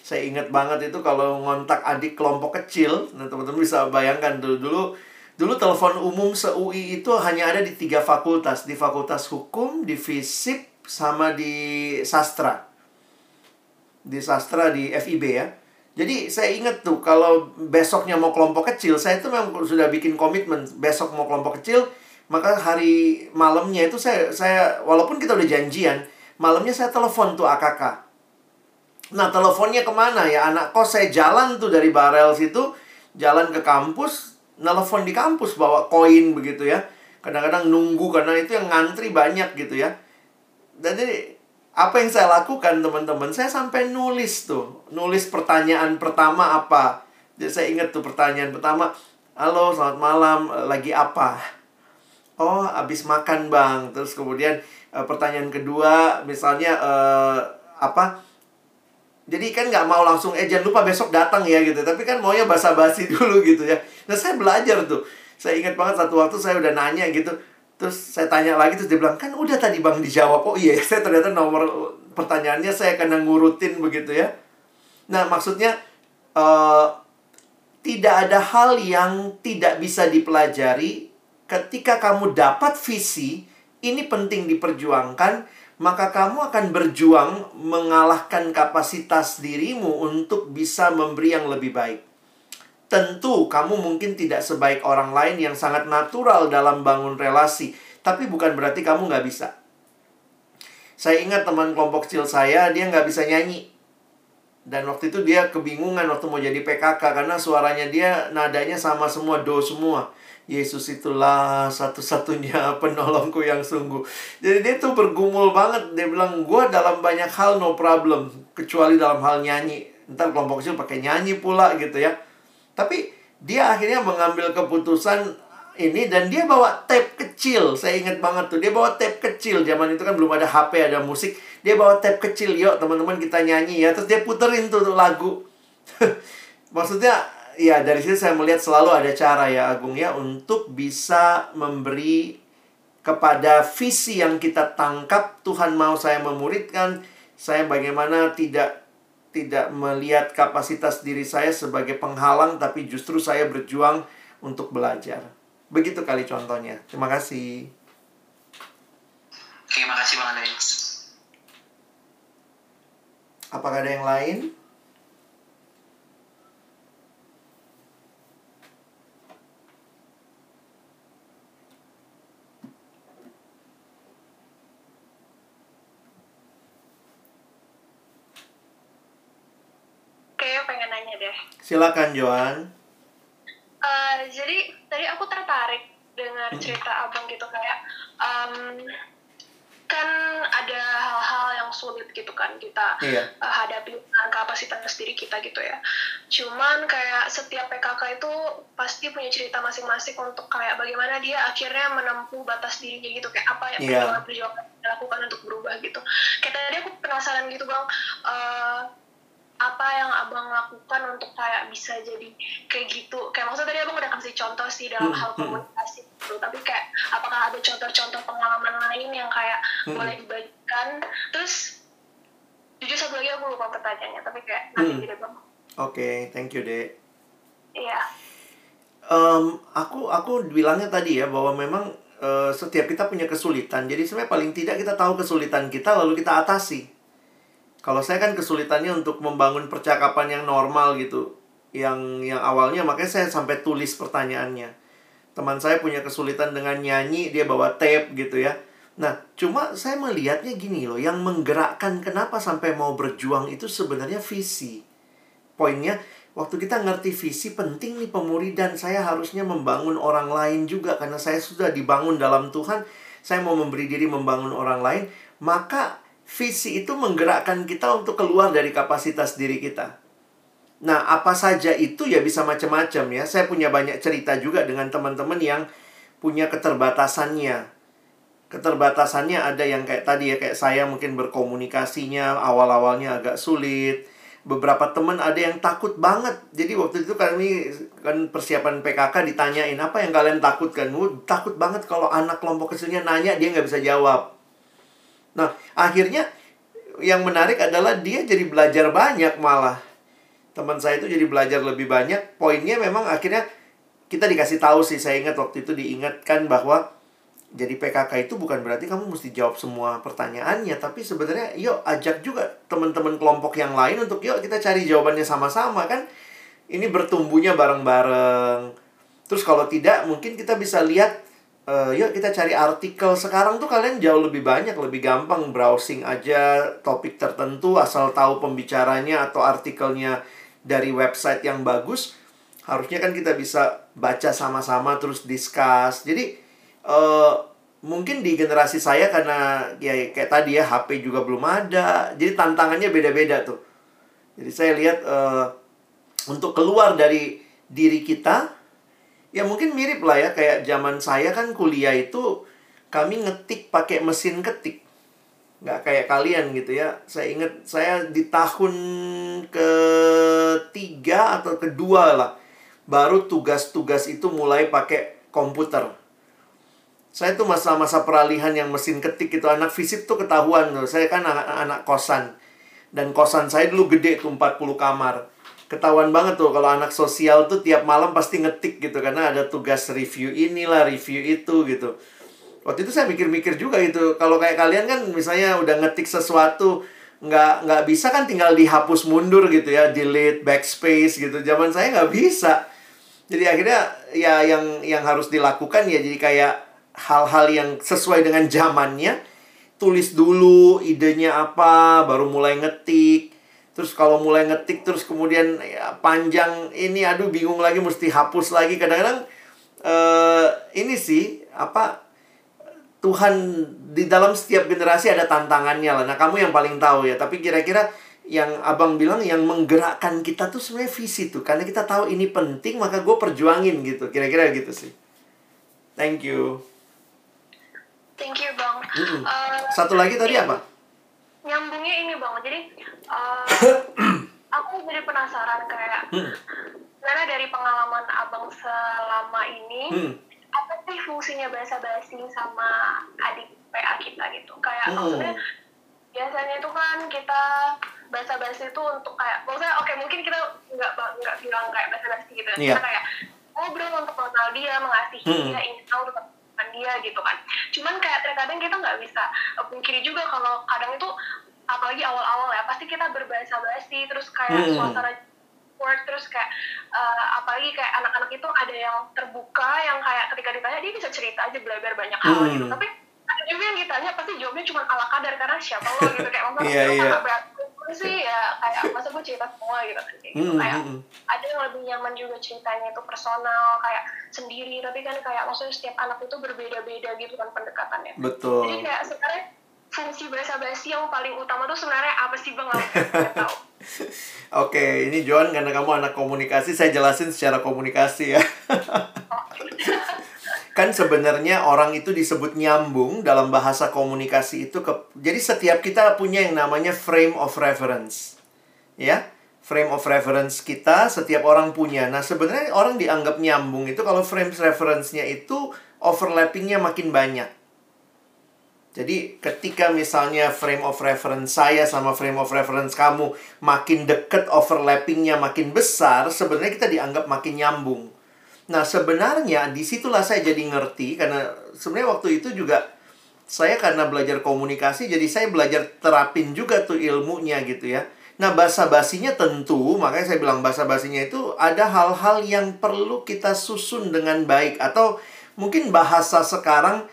Saya inget banget itu kalau ngontak adik kelompok kecil, nah teman-teman bisa bayangkan dulu dulu dulu telepon umum se-UI itu hanya ada di tiga fakultas, di Fakultas Hukum, di FISIP, sama di Sastra. Di Sastra di FIB ya. Jadi saya ingat tuh kalau besoknya mau kelompok kecil, saya itu memang sudah bikin komitmen besok mau kelompok kecil, maka hari malamnya itu saya saya walaupun kita udah janjian, malamnya saya telepon tuh AKK. Nah teleponnya ke mana ya anak kos saya jalan tuh dari barel situ jalan ke kampus, nelfon di kampus bawa koin begitu ya. Kadang-kadang nunggu karena itu yang ngantri banyak gitu ya. Jadi apa yang saya lakukan teman-teman saya sampai nulis tuh nulis pertanyaan pertama apa jadi saya ingat tuh pertanyaan pertama halo selamat malam lagi apa oh habis makan bang terus kemudian uh, pertanyaan kedua misalnya uh, apa jadi kan nggak mau langsung eh jangan lupa besok datang ya gitu. Tapi kan maunya basa-basi (laughs) dulu gitu ya. Nah saya belajar tuh. Saya ingat banget satu waktu saya udah nanya gitu. Terus saya tanya lagi terus dia bilang kan udah tadi bang dijawab. Oh iya (laughs) saya ternyata nomor pertanyaannya saya kena ngurutin begitu ya. Nah maksudnya uh, tidak ada hal yang tidak bisa dipelajari ketika kamu dapat visi ini penting diperjuangkan maka kamu akan berjuang mengalahkan kapasitas dirimu untuk bisa memberi yang lebih baik. Tentu kamu mungkin tidak sebaik orang lain yang sangat natural dalam bangun relasi. Tapi bukan berarti kamu nggak bisa. Saya ingat teman kelompok kecil saya, dia nggak bisa nyanyi. Dan waktu itu dia kebingungan waktu mau jadi PKK karena suaranya dia nadanya sama semua, do semua. Yesus itulah satu-satunya (laughs) penolongku yang sungguh. Jadi dia tuh bergumul banget. Dia bilang, gue dalam banyak hal no problem. Kecuali dalam hal nyanyi. Ntar kelompok kecil pakai nyanyi pula gitu ya. Tapi dia akhirnya mengambil keputusan ini dan dia bawa tape kecil. Saya ingat banget tuh, dia bawa tape kecil. Zaman itu kan belum ada HP, ada musik. Dia bawa tape kecil, yuk teman-teman kita nyanyi ya. Terus dia puterin tuh, tuh lagu. (laughs) Maksudnya ya dari situ saya melihat selalu ada cara ya Agung ya untuk bisa memberi kepada visi yang kita tangkap Tuhan mau saya memuridkan saya bagaimana tidak tidak melihat kapasitas diri saya sebagai penghalang, tapi justru saya berjuang untuk belajar. Begitu kali contohnya. Terima kasih. Terima kasih Bang Alex. Apakah ada yang lain? Silakan Joan. Uh, jadi tadi aku tertarik dengan cerita abang gitu kayak um, kan ada hal-hal yang sulit gitu kan kita iya. uh, hadapi dengan kapasitas diri kita gitu ya. Cuman kayak setiap PKK itu pasti punya cerita masing-masing untuk kayak bagaimana dia akhirnya menempuh batas dirinya gitu kayak apa yang yeah. perjuangan dilakukan untuk berubah gitu. Kayak tadi aku penasaran gitu bang. Uh, apa yang abang lakukan untuk kayak bisa jadi kayak gitu. Kayak maksudnya tadi abang udah kasih contoh sih dalam hmm, hal hmm. komunikasi gitu. Tapi kayak apakah ada contoh-contoh pengalaman lain yang kayak hmm. boleh dibagikan terus jujur satu lagi aku lupa pertanyaannya tapi kayak nanti hmm. deh bang. Oke okay, thank you dek. Iya. Um, aku aku bilangnya tadi ya bahwa memang uh, setiap kita punya kesulitan. Jadi sebenarnya paling tidak kita tahu kesulitan kita lalu kita atasi kalau saya kan kesulitannya untuk membangun percakapan yang normal gitu. Yang yang awalnya makanya saya sampai tulis pertanyaannya. Teman saya punya kesulitan dengan nyanyi, dia bawa tape gitu ya. Nah, cuma saya melihatnya gini loh, yang menggerakkan kenapa sampai mau berjuang itu sebenarnya visi. Poinnya, waktu kita ngerti visi penting nih pemuridan, saya harusnya membangun orang lain juga karena saya sudah dibangun dalam Tuhan saya mau memberi diri membangun orang lain, maka visi itu menggerakkan kita untuk keluar dari kapasitas diri kita. Nah, apa saja itu ya bisa macam-macam ya. Saya punya banyak cerita juga dengan teman-teman yang punya keterbatasannya. Keterbatasannya ada yang kayak tadi ya, kayak saya mungkin berkomunikasinya awal-awalnya agak sulit. Beberapa teman ada yang takut banget. Jadi waktu itu kami kan persiapan PKK ditanyain apa yang kalian takutkan. Takut banget kalau anak kelompok kecilnya nanya dia nggak bisa jawab. Nah, akhirnya yang menarik adalah dia jadi belajar banyak malah teman saya itu jadi belajar lebih banyak. Poinnya memang akhirnya kita dikasih tahu sih, saya ingat waktu itu diingatkan bahwa jadi PKK itu bukan berarti kamu mesti jawab semua pertanyaannya, tapi sebenarnya yuk ajak juga teman-teman kelompok yang lain untuk yuk kita cari jawabannya sama-sama kan. Ini bertumbuhnya bareng-bareng. Terus kalau tidak mungkin kita bisa lihat uh, yuk kita cari artikel sekarang tuh kalian jauh lebih banyak lebih gampang browsing aja topik tertentu asal tahu pembicaranya atau artikelnya dari website yang bagus, harusnya kan kita bisa baca sama-sama terus discuss. Jadi uh, mungkin di generasi saya karena ya kayak tadi ya HP juga belum ada, jadi tantangannya beda-beda tuh. Jadi saya lihat uh, untuk keluar dari diri kita, ya mungkin mirip lah ya kayak zaman saya kan kuliah itu kami ngetik pakai mesin ketik nggak kayak kalian gitu ya. Saya ingat saya di tahun ketiga atau kedua lah baru tugas-tugas itu mulai pakai komputer. Saya tuh masa-masa peralihan yang mesin ketik itu anak fisik tuh ketahuan loh. Saya kan anak, anak kosan. Dan kosan saya dulu gede tuh 40 kamar. Ketahuan banget tuh kalau anak sosial tuh tiap malam pasti ngetik gitu karena ada tugas review inilah, review itu gitu. Waktu itu saya mikir-mikir juga gitu kalau kayak kalian kan misalnya udah ngetik sesuatu nggak nggak bisa kan tinggal dihapus mundur gitu ya delete backspace gitu. Zaman saya nggak bisa. Jadi akhirnya ya yang yang harus dilakukan ya jadi kayak hal-hal yang sesuai dengan zamannya tulis dulu idenya apa baru mulai ngetik terus kalau mulai ngetik terus kemudian ya, panjang ini aduh bingung lagi mesti hapus lagi kadang-kadang uh, ini sih apa Tuhan di dalam setiap generasi ada tantangannya lah. Nah, kamu yang paling tahu ya. Tapi kira-kira yang abang bilang yang menggerakkan kita tuh sebenarnya visi tuh. Karena kita tahu ini penting, maka gue perjuangin gitu. Kira-kira gitu sih. Thank you. Thank you, Bang. Uh, Satu lagi tadi apa? Nyambungnya ini, Bang. Jadi, uh, aku jadi penasaran kayak... Hmm. Karena dari pengalaman abang selama ini... Hmm apa sih fungsinya bahasa basi sama adik PA kita gitu kayak hmm. maksudnya biasanya itu kan kita bahasa basi itu untuk kayak maksudnya oke okay, mungkin kita nggak nggak bilang kayak bahasa basi gitu yeah. kita kayak ngobrol untuk mengenal dia mengasihi hmm. dia ingin tahu tentang dia gitu kan cuman kayak terkadang kita nggak bisa pungkiri juga kalau kadang itu apalagi awal-awal ya pasti kita berbahasa basi terus kayak hmm. suasana support terus kayak uh, apalagi kayak anak-anak itu ada yang terbuka yang kayak ketika ditanya dia bisa cerita aja belajar banyak hal hmm. gitu tapi juga yang ditanya pasti jawabnya cuma ala kadar karena siapa lo gitu kayak masa yeah, yeah. sih ya kayak masa gue cerita semua gitu kan kayak gitu hmm, kayak hmm, hmm. ada yang lebih nyaman juga ceritanya itu personal kayak sendiri tapi kan kayak maksudnya setiap anak itu berbeda-beda gitu kan pendekatannya betul jadi kayak sebenarnya fungsi bahasa basi yang paling utama tuh sebenarnya apa sih bang? Tahu. (laughs) Oke, ini Joan karena kamu anak komunikasi, saya jelasin secara komunikasi ya. (laughs) kan sebenarnya orang itu disebut nyambung dalam bahasa komunikasi itu ke jadi setiap kita punya yang namanya frame of reference. Ya. Frame of reference kita setiap orang punya. Nah, sebenarnya orang dianggap nyambung itu kalau frame reference-nya itu overlapping-nya makin banyak. Jadi ketika misalnya frame of reference saya sama frame of reference kamu makin deket overlappingnya makin besar, sebenarnya kita dianggap makin nyambung. Nah sebenarnya di situlah saya jadi ngerti karena sebenarnya waktu itu juga saya karena belajar komunikasi jadi saya belajar terapin juga tuh ilmunya gitu ya. Nah bahasa basinya tentu makanya saya bilang bahasa basinya itu ada hal-hal yang perlu kita susun dengan baik atau mungkin bahasa sekarang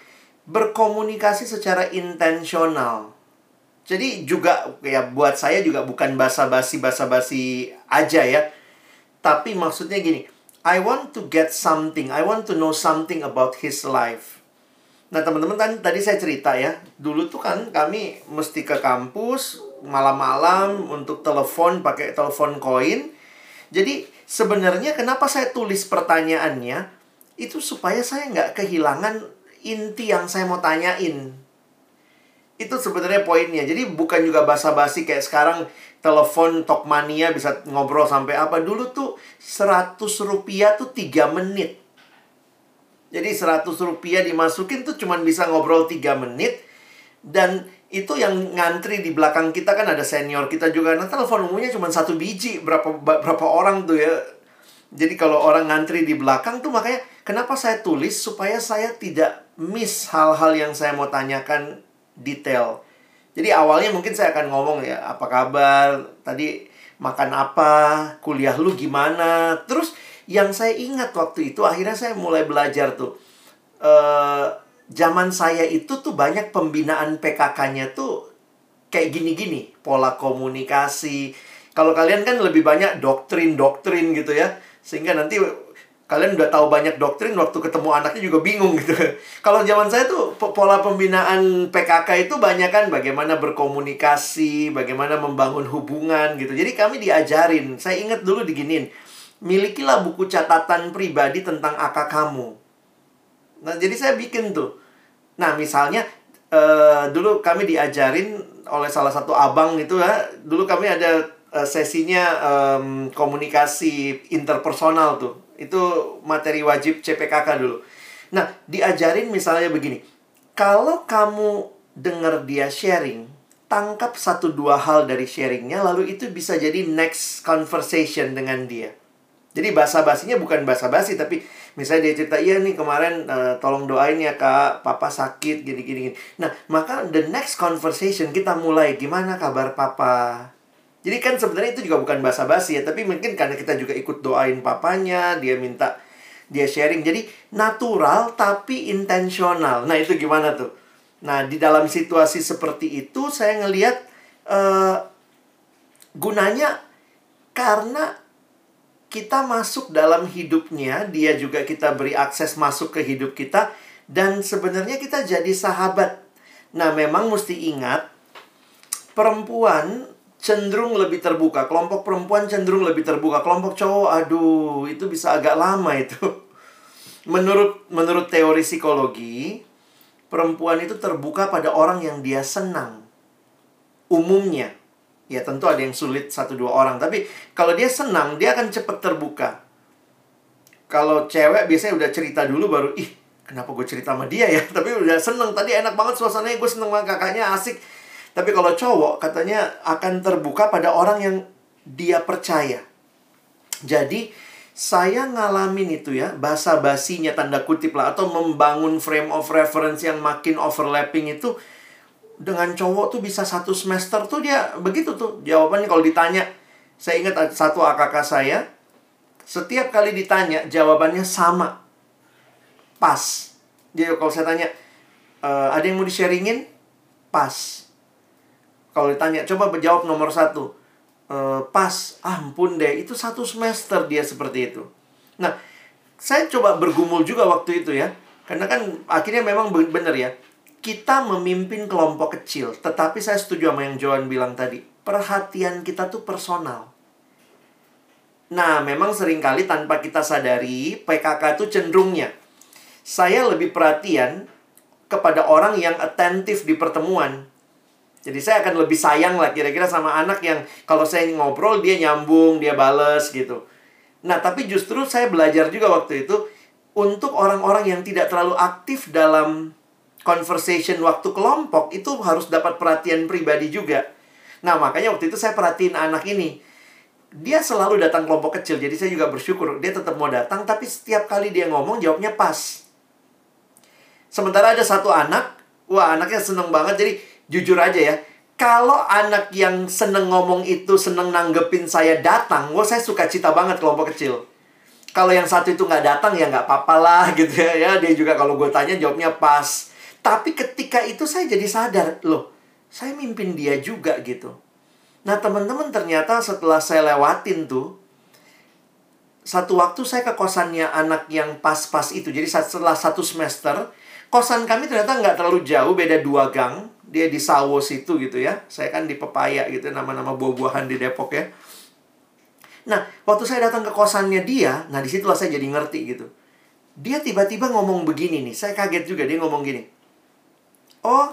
berkomunikasi secara intensional. Jadi juga ya buat saya juga bukan basa-basi basa-basi aja ya. Tapi maksudnya gini, I want to get something, I want to know something about his life. Nah, teman-teman kan tadi saya cerita ya, dulu tuh kan kami mesti ke kampus malam-malam untuk telepon pakai telepon koin. Jadi sebenarnya kenapa saya tulis pertanyaannya itu supaya saya nggak kehilangan inti yang saya mau tanyain. Itu sebenarnya poinnya. Jadi bukan juga basa-basi kayak sekarang telepon Tokmania bisa ngobrol sampai apa. Dulu tuh 100 rupiah tuh 3 menit. Jadi 100 rupiah dimasukin tuh cuman bisa ngobrol 3 menit. Dan itu yang ngantri di belakang kita kan ada senior kita juga. Nah telepon umumnya cuma satu biji. Berapa, berapa orang tuh ya. Jadi kalau orang ngantri di belakang tuh makanya kenapa saya tulis supaya saya tidak miss hal-hal yang saya mau tanyakan detail. Jadi awalnya mungkin saya akan ngomong ya, apa kabar? Tadi makan apa? Kuliah lu gimana? Terus yang saya ingat waktu itu akhirnya saya mulai belajar tuh uh, zaman saya itu tuh banyak pembinaan PKK-nya tuh kayak gini-gini pola komunikasi kalau kalian kan lebih banyak doktrin-doktrin gitu ya sehingga nanti kalian udah tahu banyak doktrin waktu ketemu anaknya juga bingung gitu. (laughs) Kalau zaman saya tuh pola pembinaan PKK itu banyak kan bagaimana berkomunikasi, bagaimana membangun hubungan gitu. Jadi kami diajarin. Saya ingat dulu diginin milikilah buku catatan pribadi tentang akak kamu. Nah, jadi saya bikin tuh. Nah, misalnya uh, dulu kami diajarin oleh salah satu abang itu ya, dulu kami ada uh, sesinya um, komunikasi interpersonal tuh. Itu materi wajib CPKK dulu. Nah, diajarin misalnya begini. Kalau kamu dengar dia sharing, tangkap satu dua hal dari sharingnya, lalu itu bisa jadi next conversation dengan dia. Jadi bahasa basinya bukan bahasa basi tapi misalnya dia cerita iya nih kemarin uh, tolong doain ya kak papa sakit gini gini gini. Nah maka the next conversation kita mulai gimana kabar papa. Jadi kan sebenarnya itu juga bukan bahasa basi ya tapi mungkin karena kita juga ikut doain papanya dia minta dia sharing jadi natural tapi intensional. Nah itu gimana tuh? Nah di dalam situasi seperti itu saya ngelihat uh, gunanya karena kita masuk dalam hidupnya, dia juga kita beri akses masuk ke hidup kita, dan sebenarnya kita jadi sahabat. Nah, memang mesti ingat, perempuan cenderung lebih terbuka. Kelompok perempuan cenderung lebih terbuka. Kelompok cowok, aduh, itu bisa agak lama itu. (laughs) Menurut menurut teori psikologi, perempuan itu terbuka pada orang yang dia senang. Umumnya, Ya tentu ada yang sulit satu dua orang Tapi kalau dia senang dia akan cepat terbuka Kalau cewek biasanya udah cerita dulu baru Ih kenapa gue cerita sama dia ya (laughs) Tapi udah seneng Tadi enak banget suasananya Gue seneng sama kakaknya asik Tapi kalau cowok katanya akan terbuka pada orang yang dia percaya. Jadi saya ngalamin itu ya Bahasa basinya tanda kutip lah Atau membangun frame of reference yang makin overlapping itu dengan cowok tuh bisa satu semester tuh dia begitu tuh. Jawabannya kalau ditanya saya ingat satu AKK saya setiap kali ditanya jawabannya sama. Pas. Jadi kalau saya tanya e, ada yang mau di sharingin? Pas kalau ditanya coba menjawab nomor satu e, pas ampun deh itu satu semester dia seperti itu nah saya coba bergumul juga waktu itu ya karena kan akhirnya memang benar ya kita memimpin kelompok kecil, tetapi saya setuju sama yang Joan bilang tadi. Perhatian kita tuh personal. Nah, memang sering kali tanpa kita sadari, PKK itu cenderungnya. Saya lebih perhatian kepada orang yang atentif di pertemuan. Jadi saya akan lebih sayang lah kira-kira sama anak yang kalau saya ngobrol dia nyambung, dia bales gitu. Nah, tapi justru saya belajar juga waktu itu untuk orang-orang yang tidak terlalu aktif dalam conversation waktu kelompok itu harus dapat perhatian pribadi juga. Nah, makanya waktu itu saya perhatiin anak ini. Dia selalu datang kelompok kecil, jadi saya juga bersyukur dia tetap mau datang, tapi setiap kali dia ngomong jawabnya pas. Sementara ada satu anak, wah anaknya seneng banget, jadi jujur aja ya. Kalau anak yang seneng ngomong itu seneng nanggepin saya datang, wah saya suka cita banget kelompok kecil. Kalau yang satu itu nggak datang ya nggak apa-apa lah (laughs) gitu ya. ya. Dia juga kalau gue tanya jawabnya pas. Tapi ketika itu saya jadi sadar, loh, saya mimpin dia juga gitu. Nah, teman-teman ternyata setelah saya lewatin tuh, satu waktu saya ke kosannya anak yang pas-pas itu. Jadi setelah satu semester, kosan kami ternyata nggak terlalu jauh, beda dua gang. Dia di Sawo situ gitu ya. Saya kan di Pepaya gitu, nama-nama buah-buahan di Depok ya. Nah, waktu saya datang ke kosannya dia, nah di situlah saya jadi ngerti gitu. Dia tiba-tiba ngomong begini nih, saya kaget juga dia ngomong gini. Oh,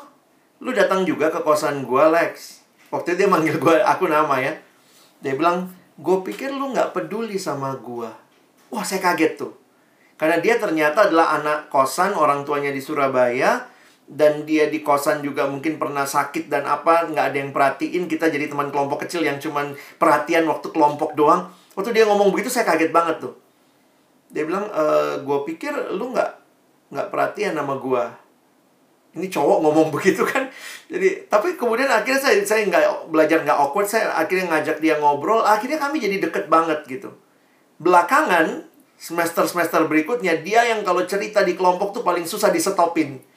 lu datang juga ke kosan gue, Lex. Waktu itu dia manggil gue, aku nama ya. Dia bilang, gue pikir lu nggak peduli sama gue. Wah, saya kaget tuh. Karena dia ternyata adalah anak kosan, orang tuanya di Surabaya, dan dia di kosan juga mungkin pernah sakit dan apa, nggak ada yang perhatiin. Kita jadi teman kelompok kecil yang cuman perhatian waktu kelompok doang. Waktu dia ngomong begitu, saya kaget banget tuh. Dia bilang, e, gue pikir lu nggak nggak perhatian sama gue. Ini cowok ngomong (laughs) begitu kan. Jadi, tapi kemudian akhirnya saya saya nggak belajar nggak awkward. Saya akhirnya ngajak dia ngobrol. Akhirnya kami jadi deket banget gitu. Belakangan semester-semester berikutnya dia yang kalau cerita di kelompok tuh paling susah disetopin.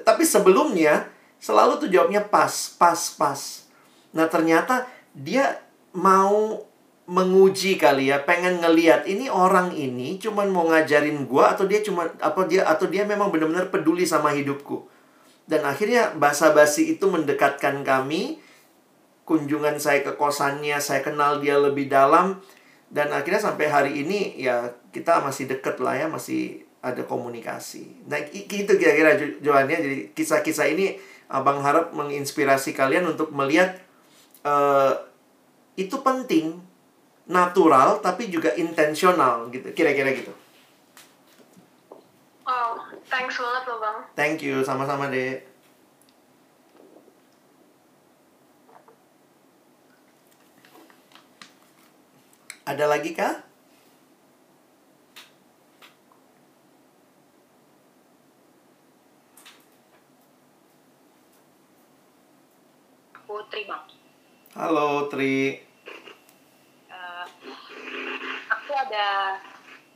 Tapi sebelumnya selalu tuh jawabnya pas, pas, pas. Nah ternyata dia mau menguji kali ya, pengen ngeliat ini orang ini cuman mau ngajarin gua atau dia cuma apa dia atau dia memang benar-benar peduli sama hidupku. Dan akhirnya basa-basi itu mendekatkan kami. Kunjungan saya ke kosannya, saya kenal dia lebih dalam dan akhirnya sampai hari ini ya kita masih deket lah ya masih ada komunikasi nah itu kira-kira jawabannya jadi kisah-kisah ini abang harap menginspirasi kalian untuk melihat uh, itu penting natural tapi juga intensional gitu kira-kira gitu Oh, thanks banget loh bang. Thank you, sama-sama deh. Ada lagi kah? Aku Tri Bang. Halo Tri. Uh, aku ada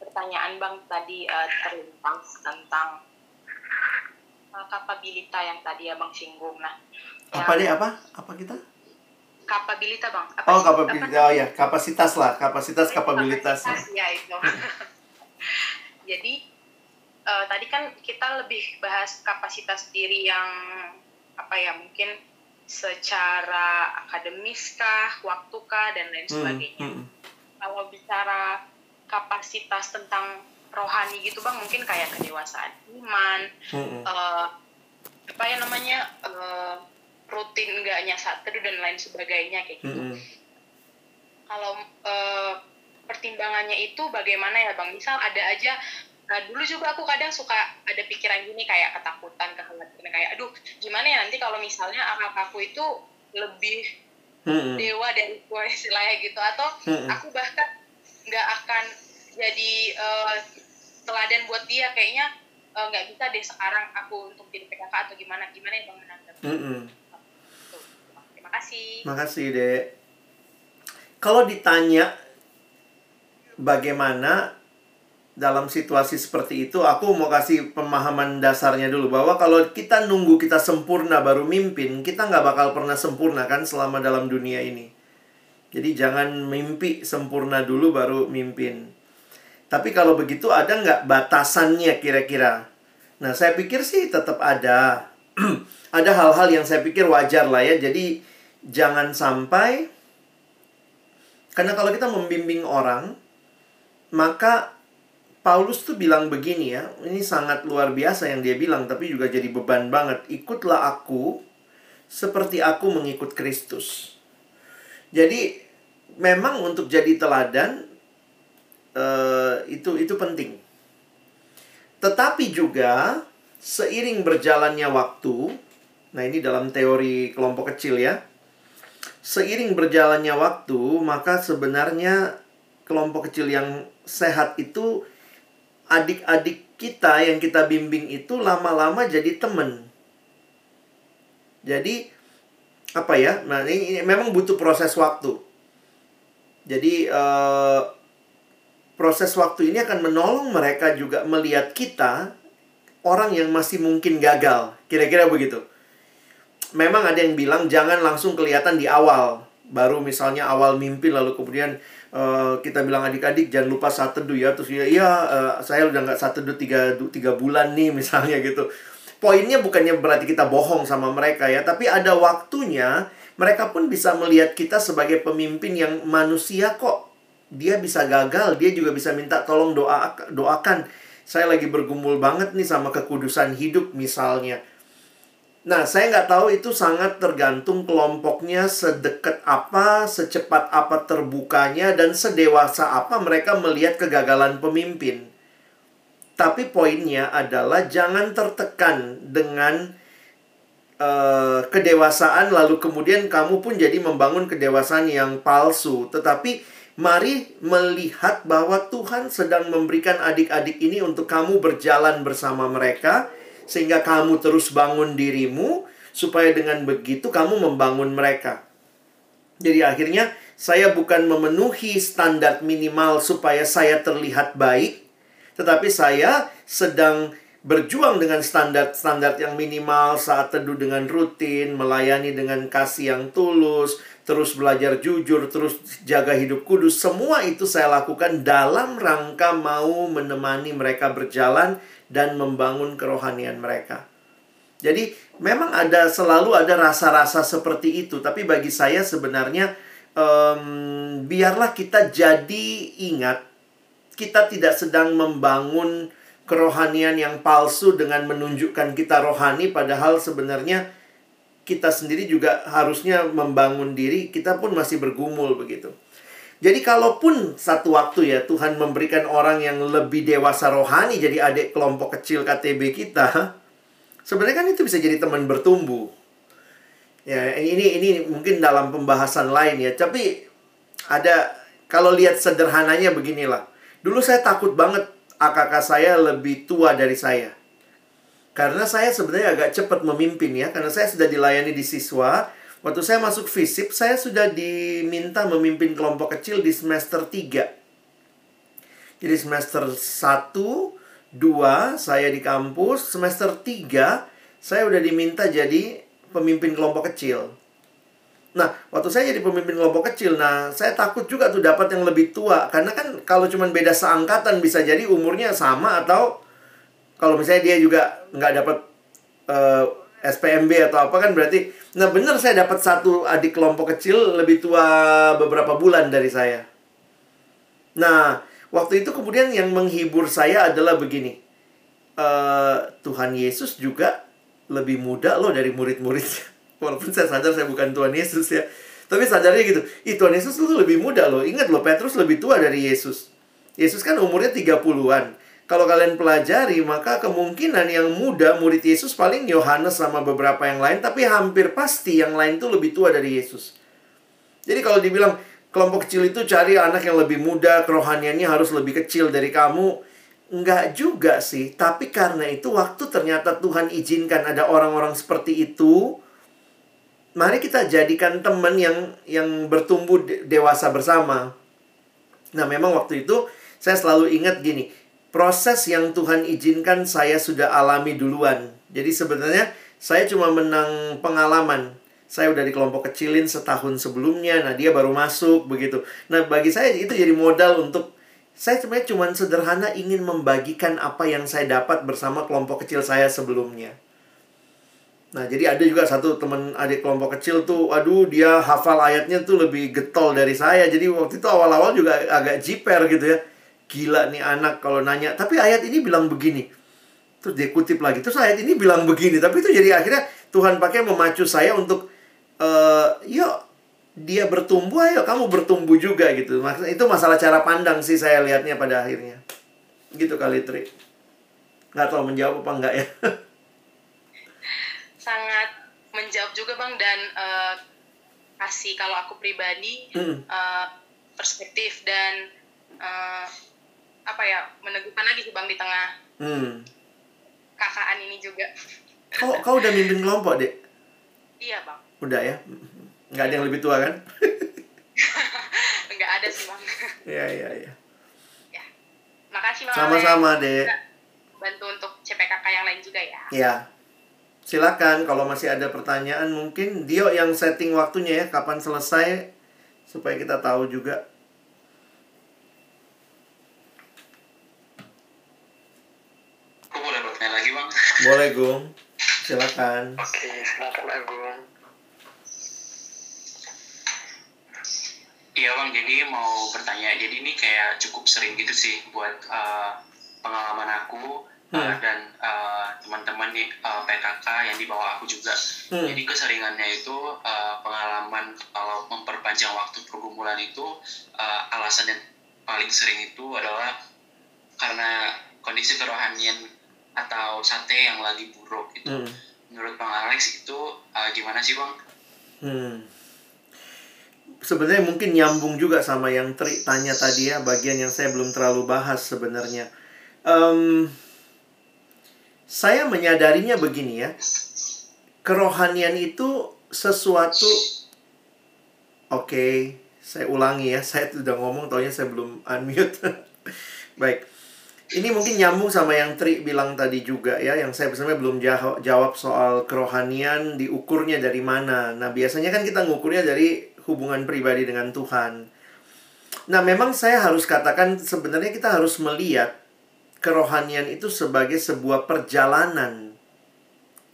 pertanyaan Bang tadi uh, terlintas tentang uh, kapabilitas yang tadi Abang singgung. Nah, apa deh apa? Apa kita? kapabilitas bang apa oh kapabilitas oh ya kapasitas lah kapasitas kapabilitas, kapasitas ya itu (laughs) jadi uh, tadi kan kita lebih bahas kapasitas diri yang apa ya mungkin secara akademis kah waktu kah dan lain hmm, sebagainya hmm, hmm. kalau bicara kapasitas tentang rohani gitu bang mungkin kayak kedewasaan iman hmm. uh, apa ya namanya uh, rutin enggaknya saat teduh dan lain sebagainya kayak gitu. Mm -hmm. Kalau uh, pertimbangannya itu bagaimana ya bang? Misal ada aja Nah, dulu juga aku kadang suka ada pikiran gini kayak ketakutan, kekhawatiran kayak aduh, gimana ya nanti kalau misalnya anak aku itu lebih hmm. dewa dari gue istilahnya gitu atau hmm. aku bahkan nggak akan jadi uh, teladan buat dia kayaknya nggak uh, bisa deh sekarang aku untuk jadi PKK atau gimana gimana ya bang menanggapi. Hmm kasih. Makasih, Dek. Kalau ditanya bagaimana dalam situasi seperti itu, aku mau kasih pemahaman dasarnya dulu bahwa kalau kita nunggu kita sempurna baru mimpin, kita nggak bakal pernah sempurna kan selama dalam dunia ini. Jadi jangan mimpi sempurna dulu baru mimpin. Tapi kalau begitu ada nggak batasannya kira-kira? Nah saya pikir sih tetap ada. (clears throat) ada hal-hal yang saya pikir wajar lah ya. Jadi jangan sampai karena kalau kita membimbing orang maka Paulus tuh bilang begini ya, ini sangat luar biasa yang dia bilang tapi juga jadi beban banget. Ikutlah aku seperti aku mengikut Kristus. Jadi memang untuk jadi teladan uh, itu itu penting. Tetapi juga seiring berjalannya waktu, nah ini dalam teori kelompok kecil ya seiring berjalannya waktu, maka sebenarnya kelompok kecil yang sehat itu adik-adik kita yang kita bimbing itu lama-lama jadi teman. Jadi apa ya? Nah, ini, ini memang butuh proses waktu. Jadi uh, proses waktu ini akan menolong mereka juga melihat kita orang yang masih mungkin gagal. Kira-kira begitu memang ada yang bilang jangan langsung kelihatan di awal. Baru misalnya awal mimpi lalu kemudian uh, kita bilang adik-adik jangan lupa saat teduh ya. Terus ya iya uh, saya udah nggak saat teduh tiga, tiga bulan nih (laughs) misalnya gitu. Poinnya bukannya berarti kita bohong sama mereka ya tapi ada waktunya mereka pun bisa melihat kita sebagai pemimpin yang manusia kok. Dia bisa gagal dia juga bisa minta tolong doa doakan. Saya lagi bergumul banget nih sama kekudusan hidup misalnya Nah, saya nggak tahu itu sangat tergantung kelompoknya sedekat apa, secepat apa terbukanya, dan sedewasa apa mereka melihat kegagalan pemimpin. Tapi poinnya adalah jangan tertekan dengan uh, kedewasaan, lalu kemudian kamu pun jadi membangun kedewasaan yang palsu. Tetapi mari melihat bahwa Tuhan sedang memberikan adik-adik ini untuk kamu berjalan bersama mereka sehingga kamu terus bangun dirimu supaya dengan begitu kamu membangun mereka. Jadi akhirnya saya bukan memenuhi standar minimal supaya saya terlihat baik, tetapi saya sedang berjuang dengan standar-standar yang minimal saat teduh dengan rutin, melayani dengan kasih yang tulus, terus belajar jujur, terus jaga hidup kudus. Semua itu saya lakukan dalam rangka mau menemani mereka berjalan dan membangun kerohanian mereka. Jadi memang ada selalu ada rasa-rasa seperti itu, tapi bagi saya sebenarnya um, biarlah kita jadi ingat kita tidak sedang membangun kerohanian yang palsu dengan menunjukkan kita rohani padahal sebenarnya kita sendiri juga harusnya membangun diri, kita pun masih bergumul begitu. Jadi kalaupun satu waktu ya Tuhan memberikan orang yang lebih dewasa rohani jadi adik kelompok kecil KTB kita, sebenarnya kan itu bisa jadi teman bertumbuh. Ya, ini ini mungkin dalam pembahasan lain ya, tapi ada kalau lihat sederhananya beginilah. Dulu saya takut banget AKK saya lebih tua dari saya. Karena saya sebenarnya agak cepat memimpin ya, karena saya sudah dilayani di siswa, Waktu saya masuk FISIP, saya sudah diminta memimpin kelompok kecil di semester 3. Jadi semester 1, 2 saya di kampus, semester 3 saya udah diminta jadi pemimpin kelompok kecil. Nah, waktu saya jadi pemimpin kelompok kecil, nah saya takut juga tuh dapat yang lebih tua. Karena kan kalau cuma beda seangkatan bisa jadi umurnya sama atau kalau misalnya dia juga nggak dapat uh, SPMB atau apa kan berarti nah benar saya dapat satu adik kelompok kecil lebih tua beberapa bulan dari saya. Nah, waktu itu kemudian yang menghibur saya adalah begini. Uh, Tuhan Yesus juga lebih muda loh dari murid-muridnya. (laughs) Walaupun saya sadar saya bukan Tuhan Yesus ya. Tapi sadarnya gitu, Ih, Tuhan Yesus itu lebih muda loh. Ingat loh, Petrus lebih tua dari Yesus. Yesus kan umurnya 30-an. Kalau kalian pelajari, maka kemungkinan yang muda murid Yesus paling Yohanes sama beberapa yang lain, tapi hampir pasti yang lain itu lebih tua dari Yesus. Jadi kalau dibilang kelompok kecil itu cari anak yang lebih muda, kerohaniannya harus lebih kecil dari kamu, enggak juga sih. Tapi karena itu waktu ternyata Tuhan izinkan ada orang-orang seperti itu, mari kita jadikan teman yang yang bertumbuh dewasa bersama. Nah, memang waktu itu saya selalu ingat gini, proses yang Tuhan izinkan saya sudah alami duluan. Jadi sebenarnya saya cuma menang pengalaman. Saya udah di kelompok kecilin setahun sebelumnya, nah dia baru masuk begitu. Nah bagi saya itu jadi modal untuk saya sebenarnya cuma sederhana ingin membagikan apa yang saya dapat bersama kelompok kecil saya sebelumnya. Nah, jadi ada juga satu teman adik kelompok kecil tuh, aduh dia hafal ayatnya tuh lebih getol dari saya. Jadi waktu itu awal-awal juga agak jiper gitu ya gila nih anak kalau nanya. Tapi ayat ini bilang begini. Terus dia kutip lagi. Terus ayat ini bilang begini. Tapi itu jadi akhirnya Tuhan pakai memacu saya untuk uh, yuk dia bertumbuh. Ayo kamu bertumbuh juga gitu. Maksudnya itu masalah cara pandang sih saya lihatnya pada akhirnya. Gitu kali Tri. Nggak tahu menjawab apa enggak ya? (laughs) Sangat menjawab juga bang. Dan uh, kasih kalau aku pribadi hmm. uh, perspektif dan uh, apa ya meneguhkan lagi sih bang di tengah hmm. kakaan ini juga. Kau kau udah mimpin kelompok dek? Iya bang. Udah ya? Nggak ada yang lebih tua kan? (laughs) Nggak ada sih bang. Iya iya iya. Ya. Makasih bang sama-sama dek. Bantu untuk CPKK yang lain juga ya. Iya. Silakan kalau masih ada pertanyaan mungkin Dio yang setting waktunya ya kapan selesai supaya kita tahu juga. Lagi bang? Boleh Gung, silakan. Oke, silakan Agung. Iya bang, jadi mau bertanya. Jadi ini kayak cukup sering gitu sih buat uh, pengalaman aku uh, hmm. dan uh, teman-teman nih uh, PKK yang dibawa aku juga. Hmm. Jadi keseringannya itu uh, pengalaman kalau memperpanjang waktu pergumulan itu uh, alasan yang paling sering itu adalah karena kondisi kerohanian atau sate yang lagi buruk itu. Hmm. Menurut Bang Alex itu uh, gimana sih bang? Hmm sebenarnya mungkin nyambung juga sama yang Tri tanya tadi ya bagian yang saya belum terlalu bahas sebenarnya. Um, saya menyadarinya begini ya, kerohanian itu sesuatu. Oke, okay, saya ulangi ya, (laughs) saya sudah ngomong, taunya saya belum unmute. (laughs) Baik, ini mungkin nyambung sama yang Tri bilang tadi juga ya, yang saya sebenarnya belum jawab soal kerohanian diukurnya dari mana. Nah biasanya kan kita ngukurnya dari hubungan pribadi dengan Tuhan. Nah, memang saya harus katakan sebenarnya kita harus melihat kerohanian itu sebagai sebuah perjalanan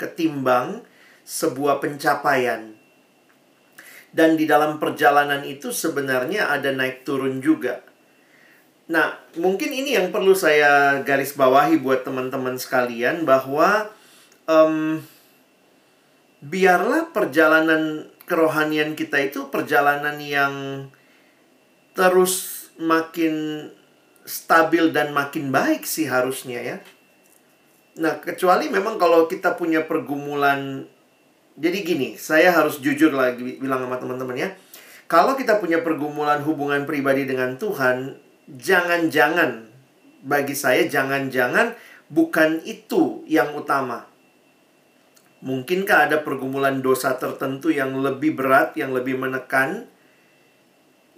ketimbang sebuah pencapaian. Dan di dalam perjalanan itu sebenarnya ada naik turun juga. Nah, mungkin ini yang perlu saya garis bawahi buat teman-teman sekalian bahwa um, biarlah perjalanan kerohanian kita itu perjalanan yang terus makin stabil dan makin baik sih harusnya ya. Nah, kecuali memang kalau kita punya pergumulan jadi gini, saya harus jujur lagi bilang sama teman-teman ya. Kalau kita punya pergumulan hubungan pribadi dengan Tuhan, jangan-jangan bagi saya jangan-jangan bukan itu yang utama. Mungkinkah ada pergumulan dosa tertentu yang lebih berat, yang lebih menekan,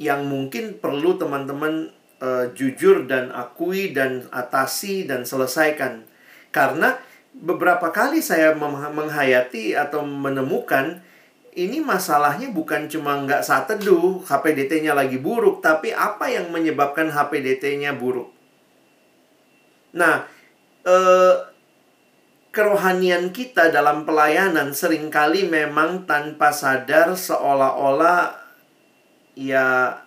yang mungkin perlu teman-teman uh, jujur dan akui dan atasi dan selesaikan? Karena beberapa kali saya menghayati atau menemukan ini masalahnya bukan cuma nggak saat teduh, HPDT-nya lagi buruk, tapi apa yang menyebabkan HPDT-nya buruk? Nah, eh, kerohanian kita dalam pelayanan sering kali memang tanpa sadar seolah-olah ya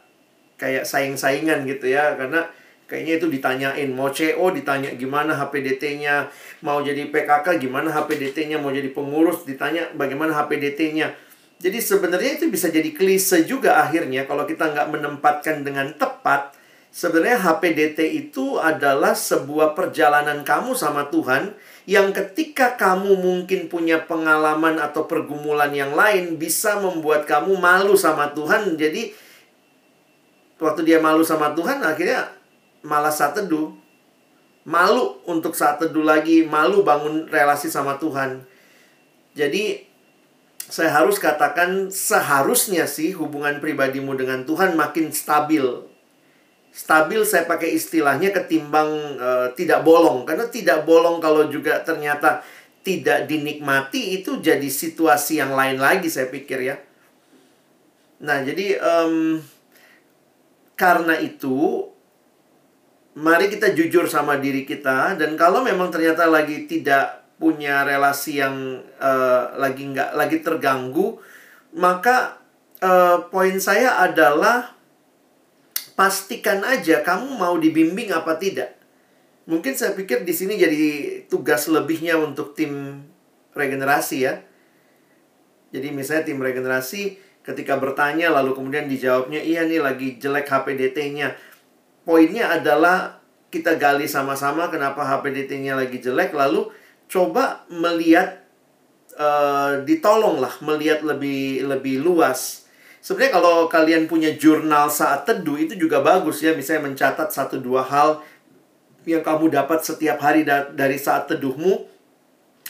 kayak saing-saingan gitu ya karena kayaknya itu ditanyain mau CO ditanya gimana HPDT-nya mau jadi PKK gimana HPDT-nya mau jadi pengurus ditanya bagaimana HPDT-nya jadi sebenarnya itu bisa jadi klise juga akhirnya kalau kita nggak menempatkan dengan tepat sebenarnya HPDT itu adalah sebuah perjalanan kamu sama Tuhan yang ketika kamu mungkin punya pengalaman atau pergumulan yang lain bisa membuat kamu malu sama Tuhan. Jadi waktu dia malu sama Tuhan akhirnya malah saat teduh. Malu untuk saat teduh lagi, malu bangun relasi sama Tuhan. Jadi saya harus katakan seharusnya sih hubungan pribadimu dengan Tuhan makin stabil. Stabil saya pakai istilahnya ketimbang uh, tidak bolong. Karena tidak bolong kalau juga ternyata tidak dinikmati itu jadi situasi yang lain lagi saya pikir ya. Nah, jadi um, karena itu mari kita jujur sama diri kita. Dan kalau memang ternyata lagi tidak punya relasi yang uh, lagi nggak lagi terganggu maka uh, poin saya adalah pastikan aja kamu mau dibimbing apa tidak. Mungkin saya pikir di sini jadi tugas lebihnya untuk tim regenerasi ya. Jadi misalnya tim regenerasi ketika bertanya lalu kemudian dijawabnya iya nih lagi jelek HPDT-nya. Poinnya adalah kita gali sama-sama kenapa HPDT-nya lagi jelek lalu coba melihat uh, ditolonglah melihat lebih lebih luas Sebenarnya kalau kalian punya jurnal saat teduh itu juga bagus ya. Misalnya mencatat satu dua hal yang kamu dapat setiap hari da dari saat teduhmu.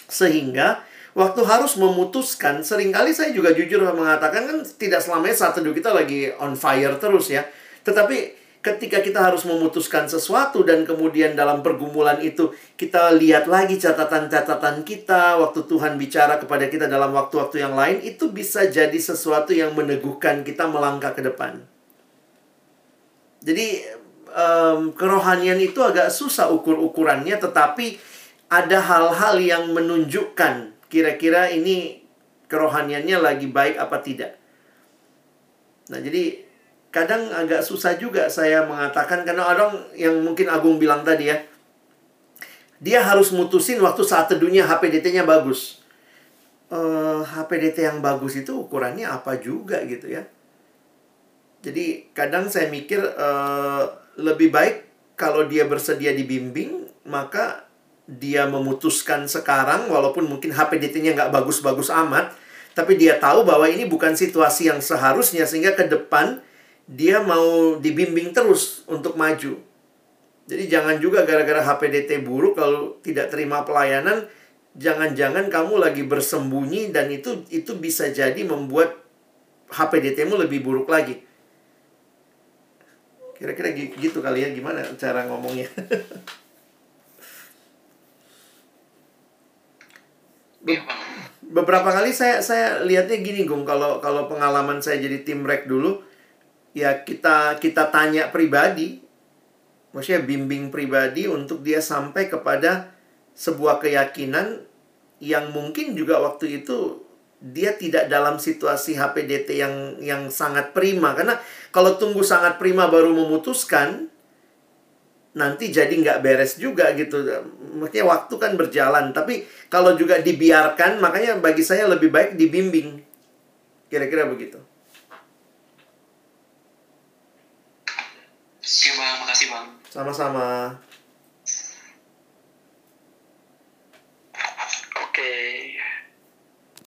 Sehingga waktu harus memutuskan, sering kali saya juga jujur mengatakan kan tidak selamanya saat teduh kita lagi on fire terus ya. Tetapi ketika kita harus memutuskan sesuatu dan kemudian dalam pergumulan itu kita lihat lagi catatan-catatan kita waktu Tuhan bicara kepada kita dalam waktu-waktu yang lain itu bisa jadi sesuatu yang meneguhkan kita melangkah ke depan. Jadi um, kerohanian itu agak susah ukur-ukurannya tetapi ada hal-hal yang menunjukkan kira-kira ini kerohaniannya lagi baik apa tidak. Nah, jadi kadang agak susah juga saya mengatakan karena orang yang mungkin Agung bilang tadi ya dia harus mutusin waktu saat teduhnya HPDT-nya bagus. Uh, eh, HPDT yang bagus itu ukurannya apa juga gitu ya. Jadi kadang saya mikir uh, lebih baik kalau dia bersedia dibimbing maka dia memutuskan sekarang walaupun mungkin HPDT-nya nggak bagus-bagus amat tapi dia tahu bahwa ini bukan situasi yang seharusnya sehingga ke depan dia mau dibimbing terus untuk maju. Jadi jangan juga gara-gara HPDT buruk kalau tidak terima pelayanan, jangan-jangan kamu lagi bersembunyi dan itu itu bisa jadi membuat HPDT-mu lebih buruk lagi. Kira-kira gitu kali ya gimana cara ngomongnya? Beberapa kali saya saya lihatnya gini Gung kalau kalau pengalaman saya jadi tim rek dulu ya kita kita tanya pribadi. Maksudnya bimbing pribadi untuk dia sampai kepada sebuah keyakinan yang mungkin juga waktu itu dia tidak dalam situasi HPDT yang yang sangat prima. Karena kalau tunggu sangat prima baru memutuskan nanti jadi nggak beres juga gitu. Maksudnya waktu kan berjalan. Tapi kalau juga dibiarkan makanya bagi saya lebih baik dibimbing. Kira-kira begitu Oke bang, makasih bang. Sama-sama.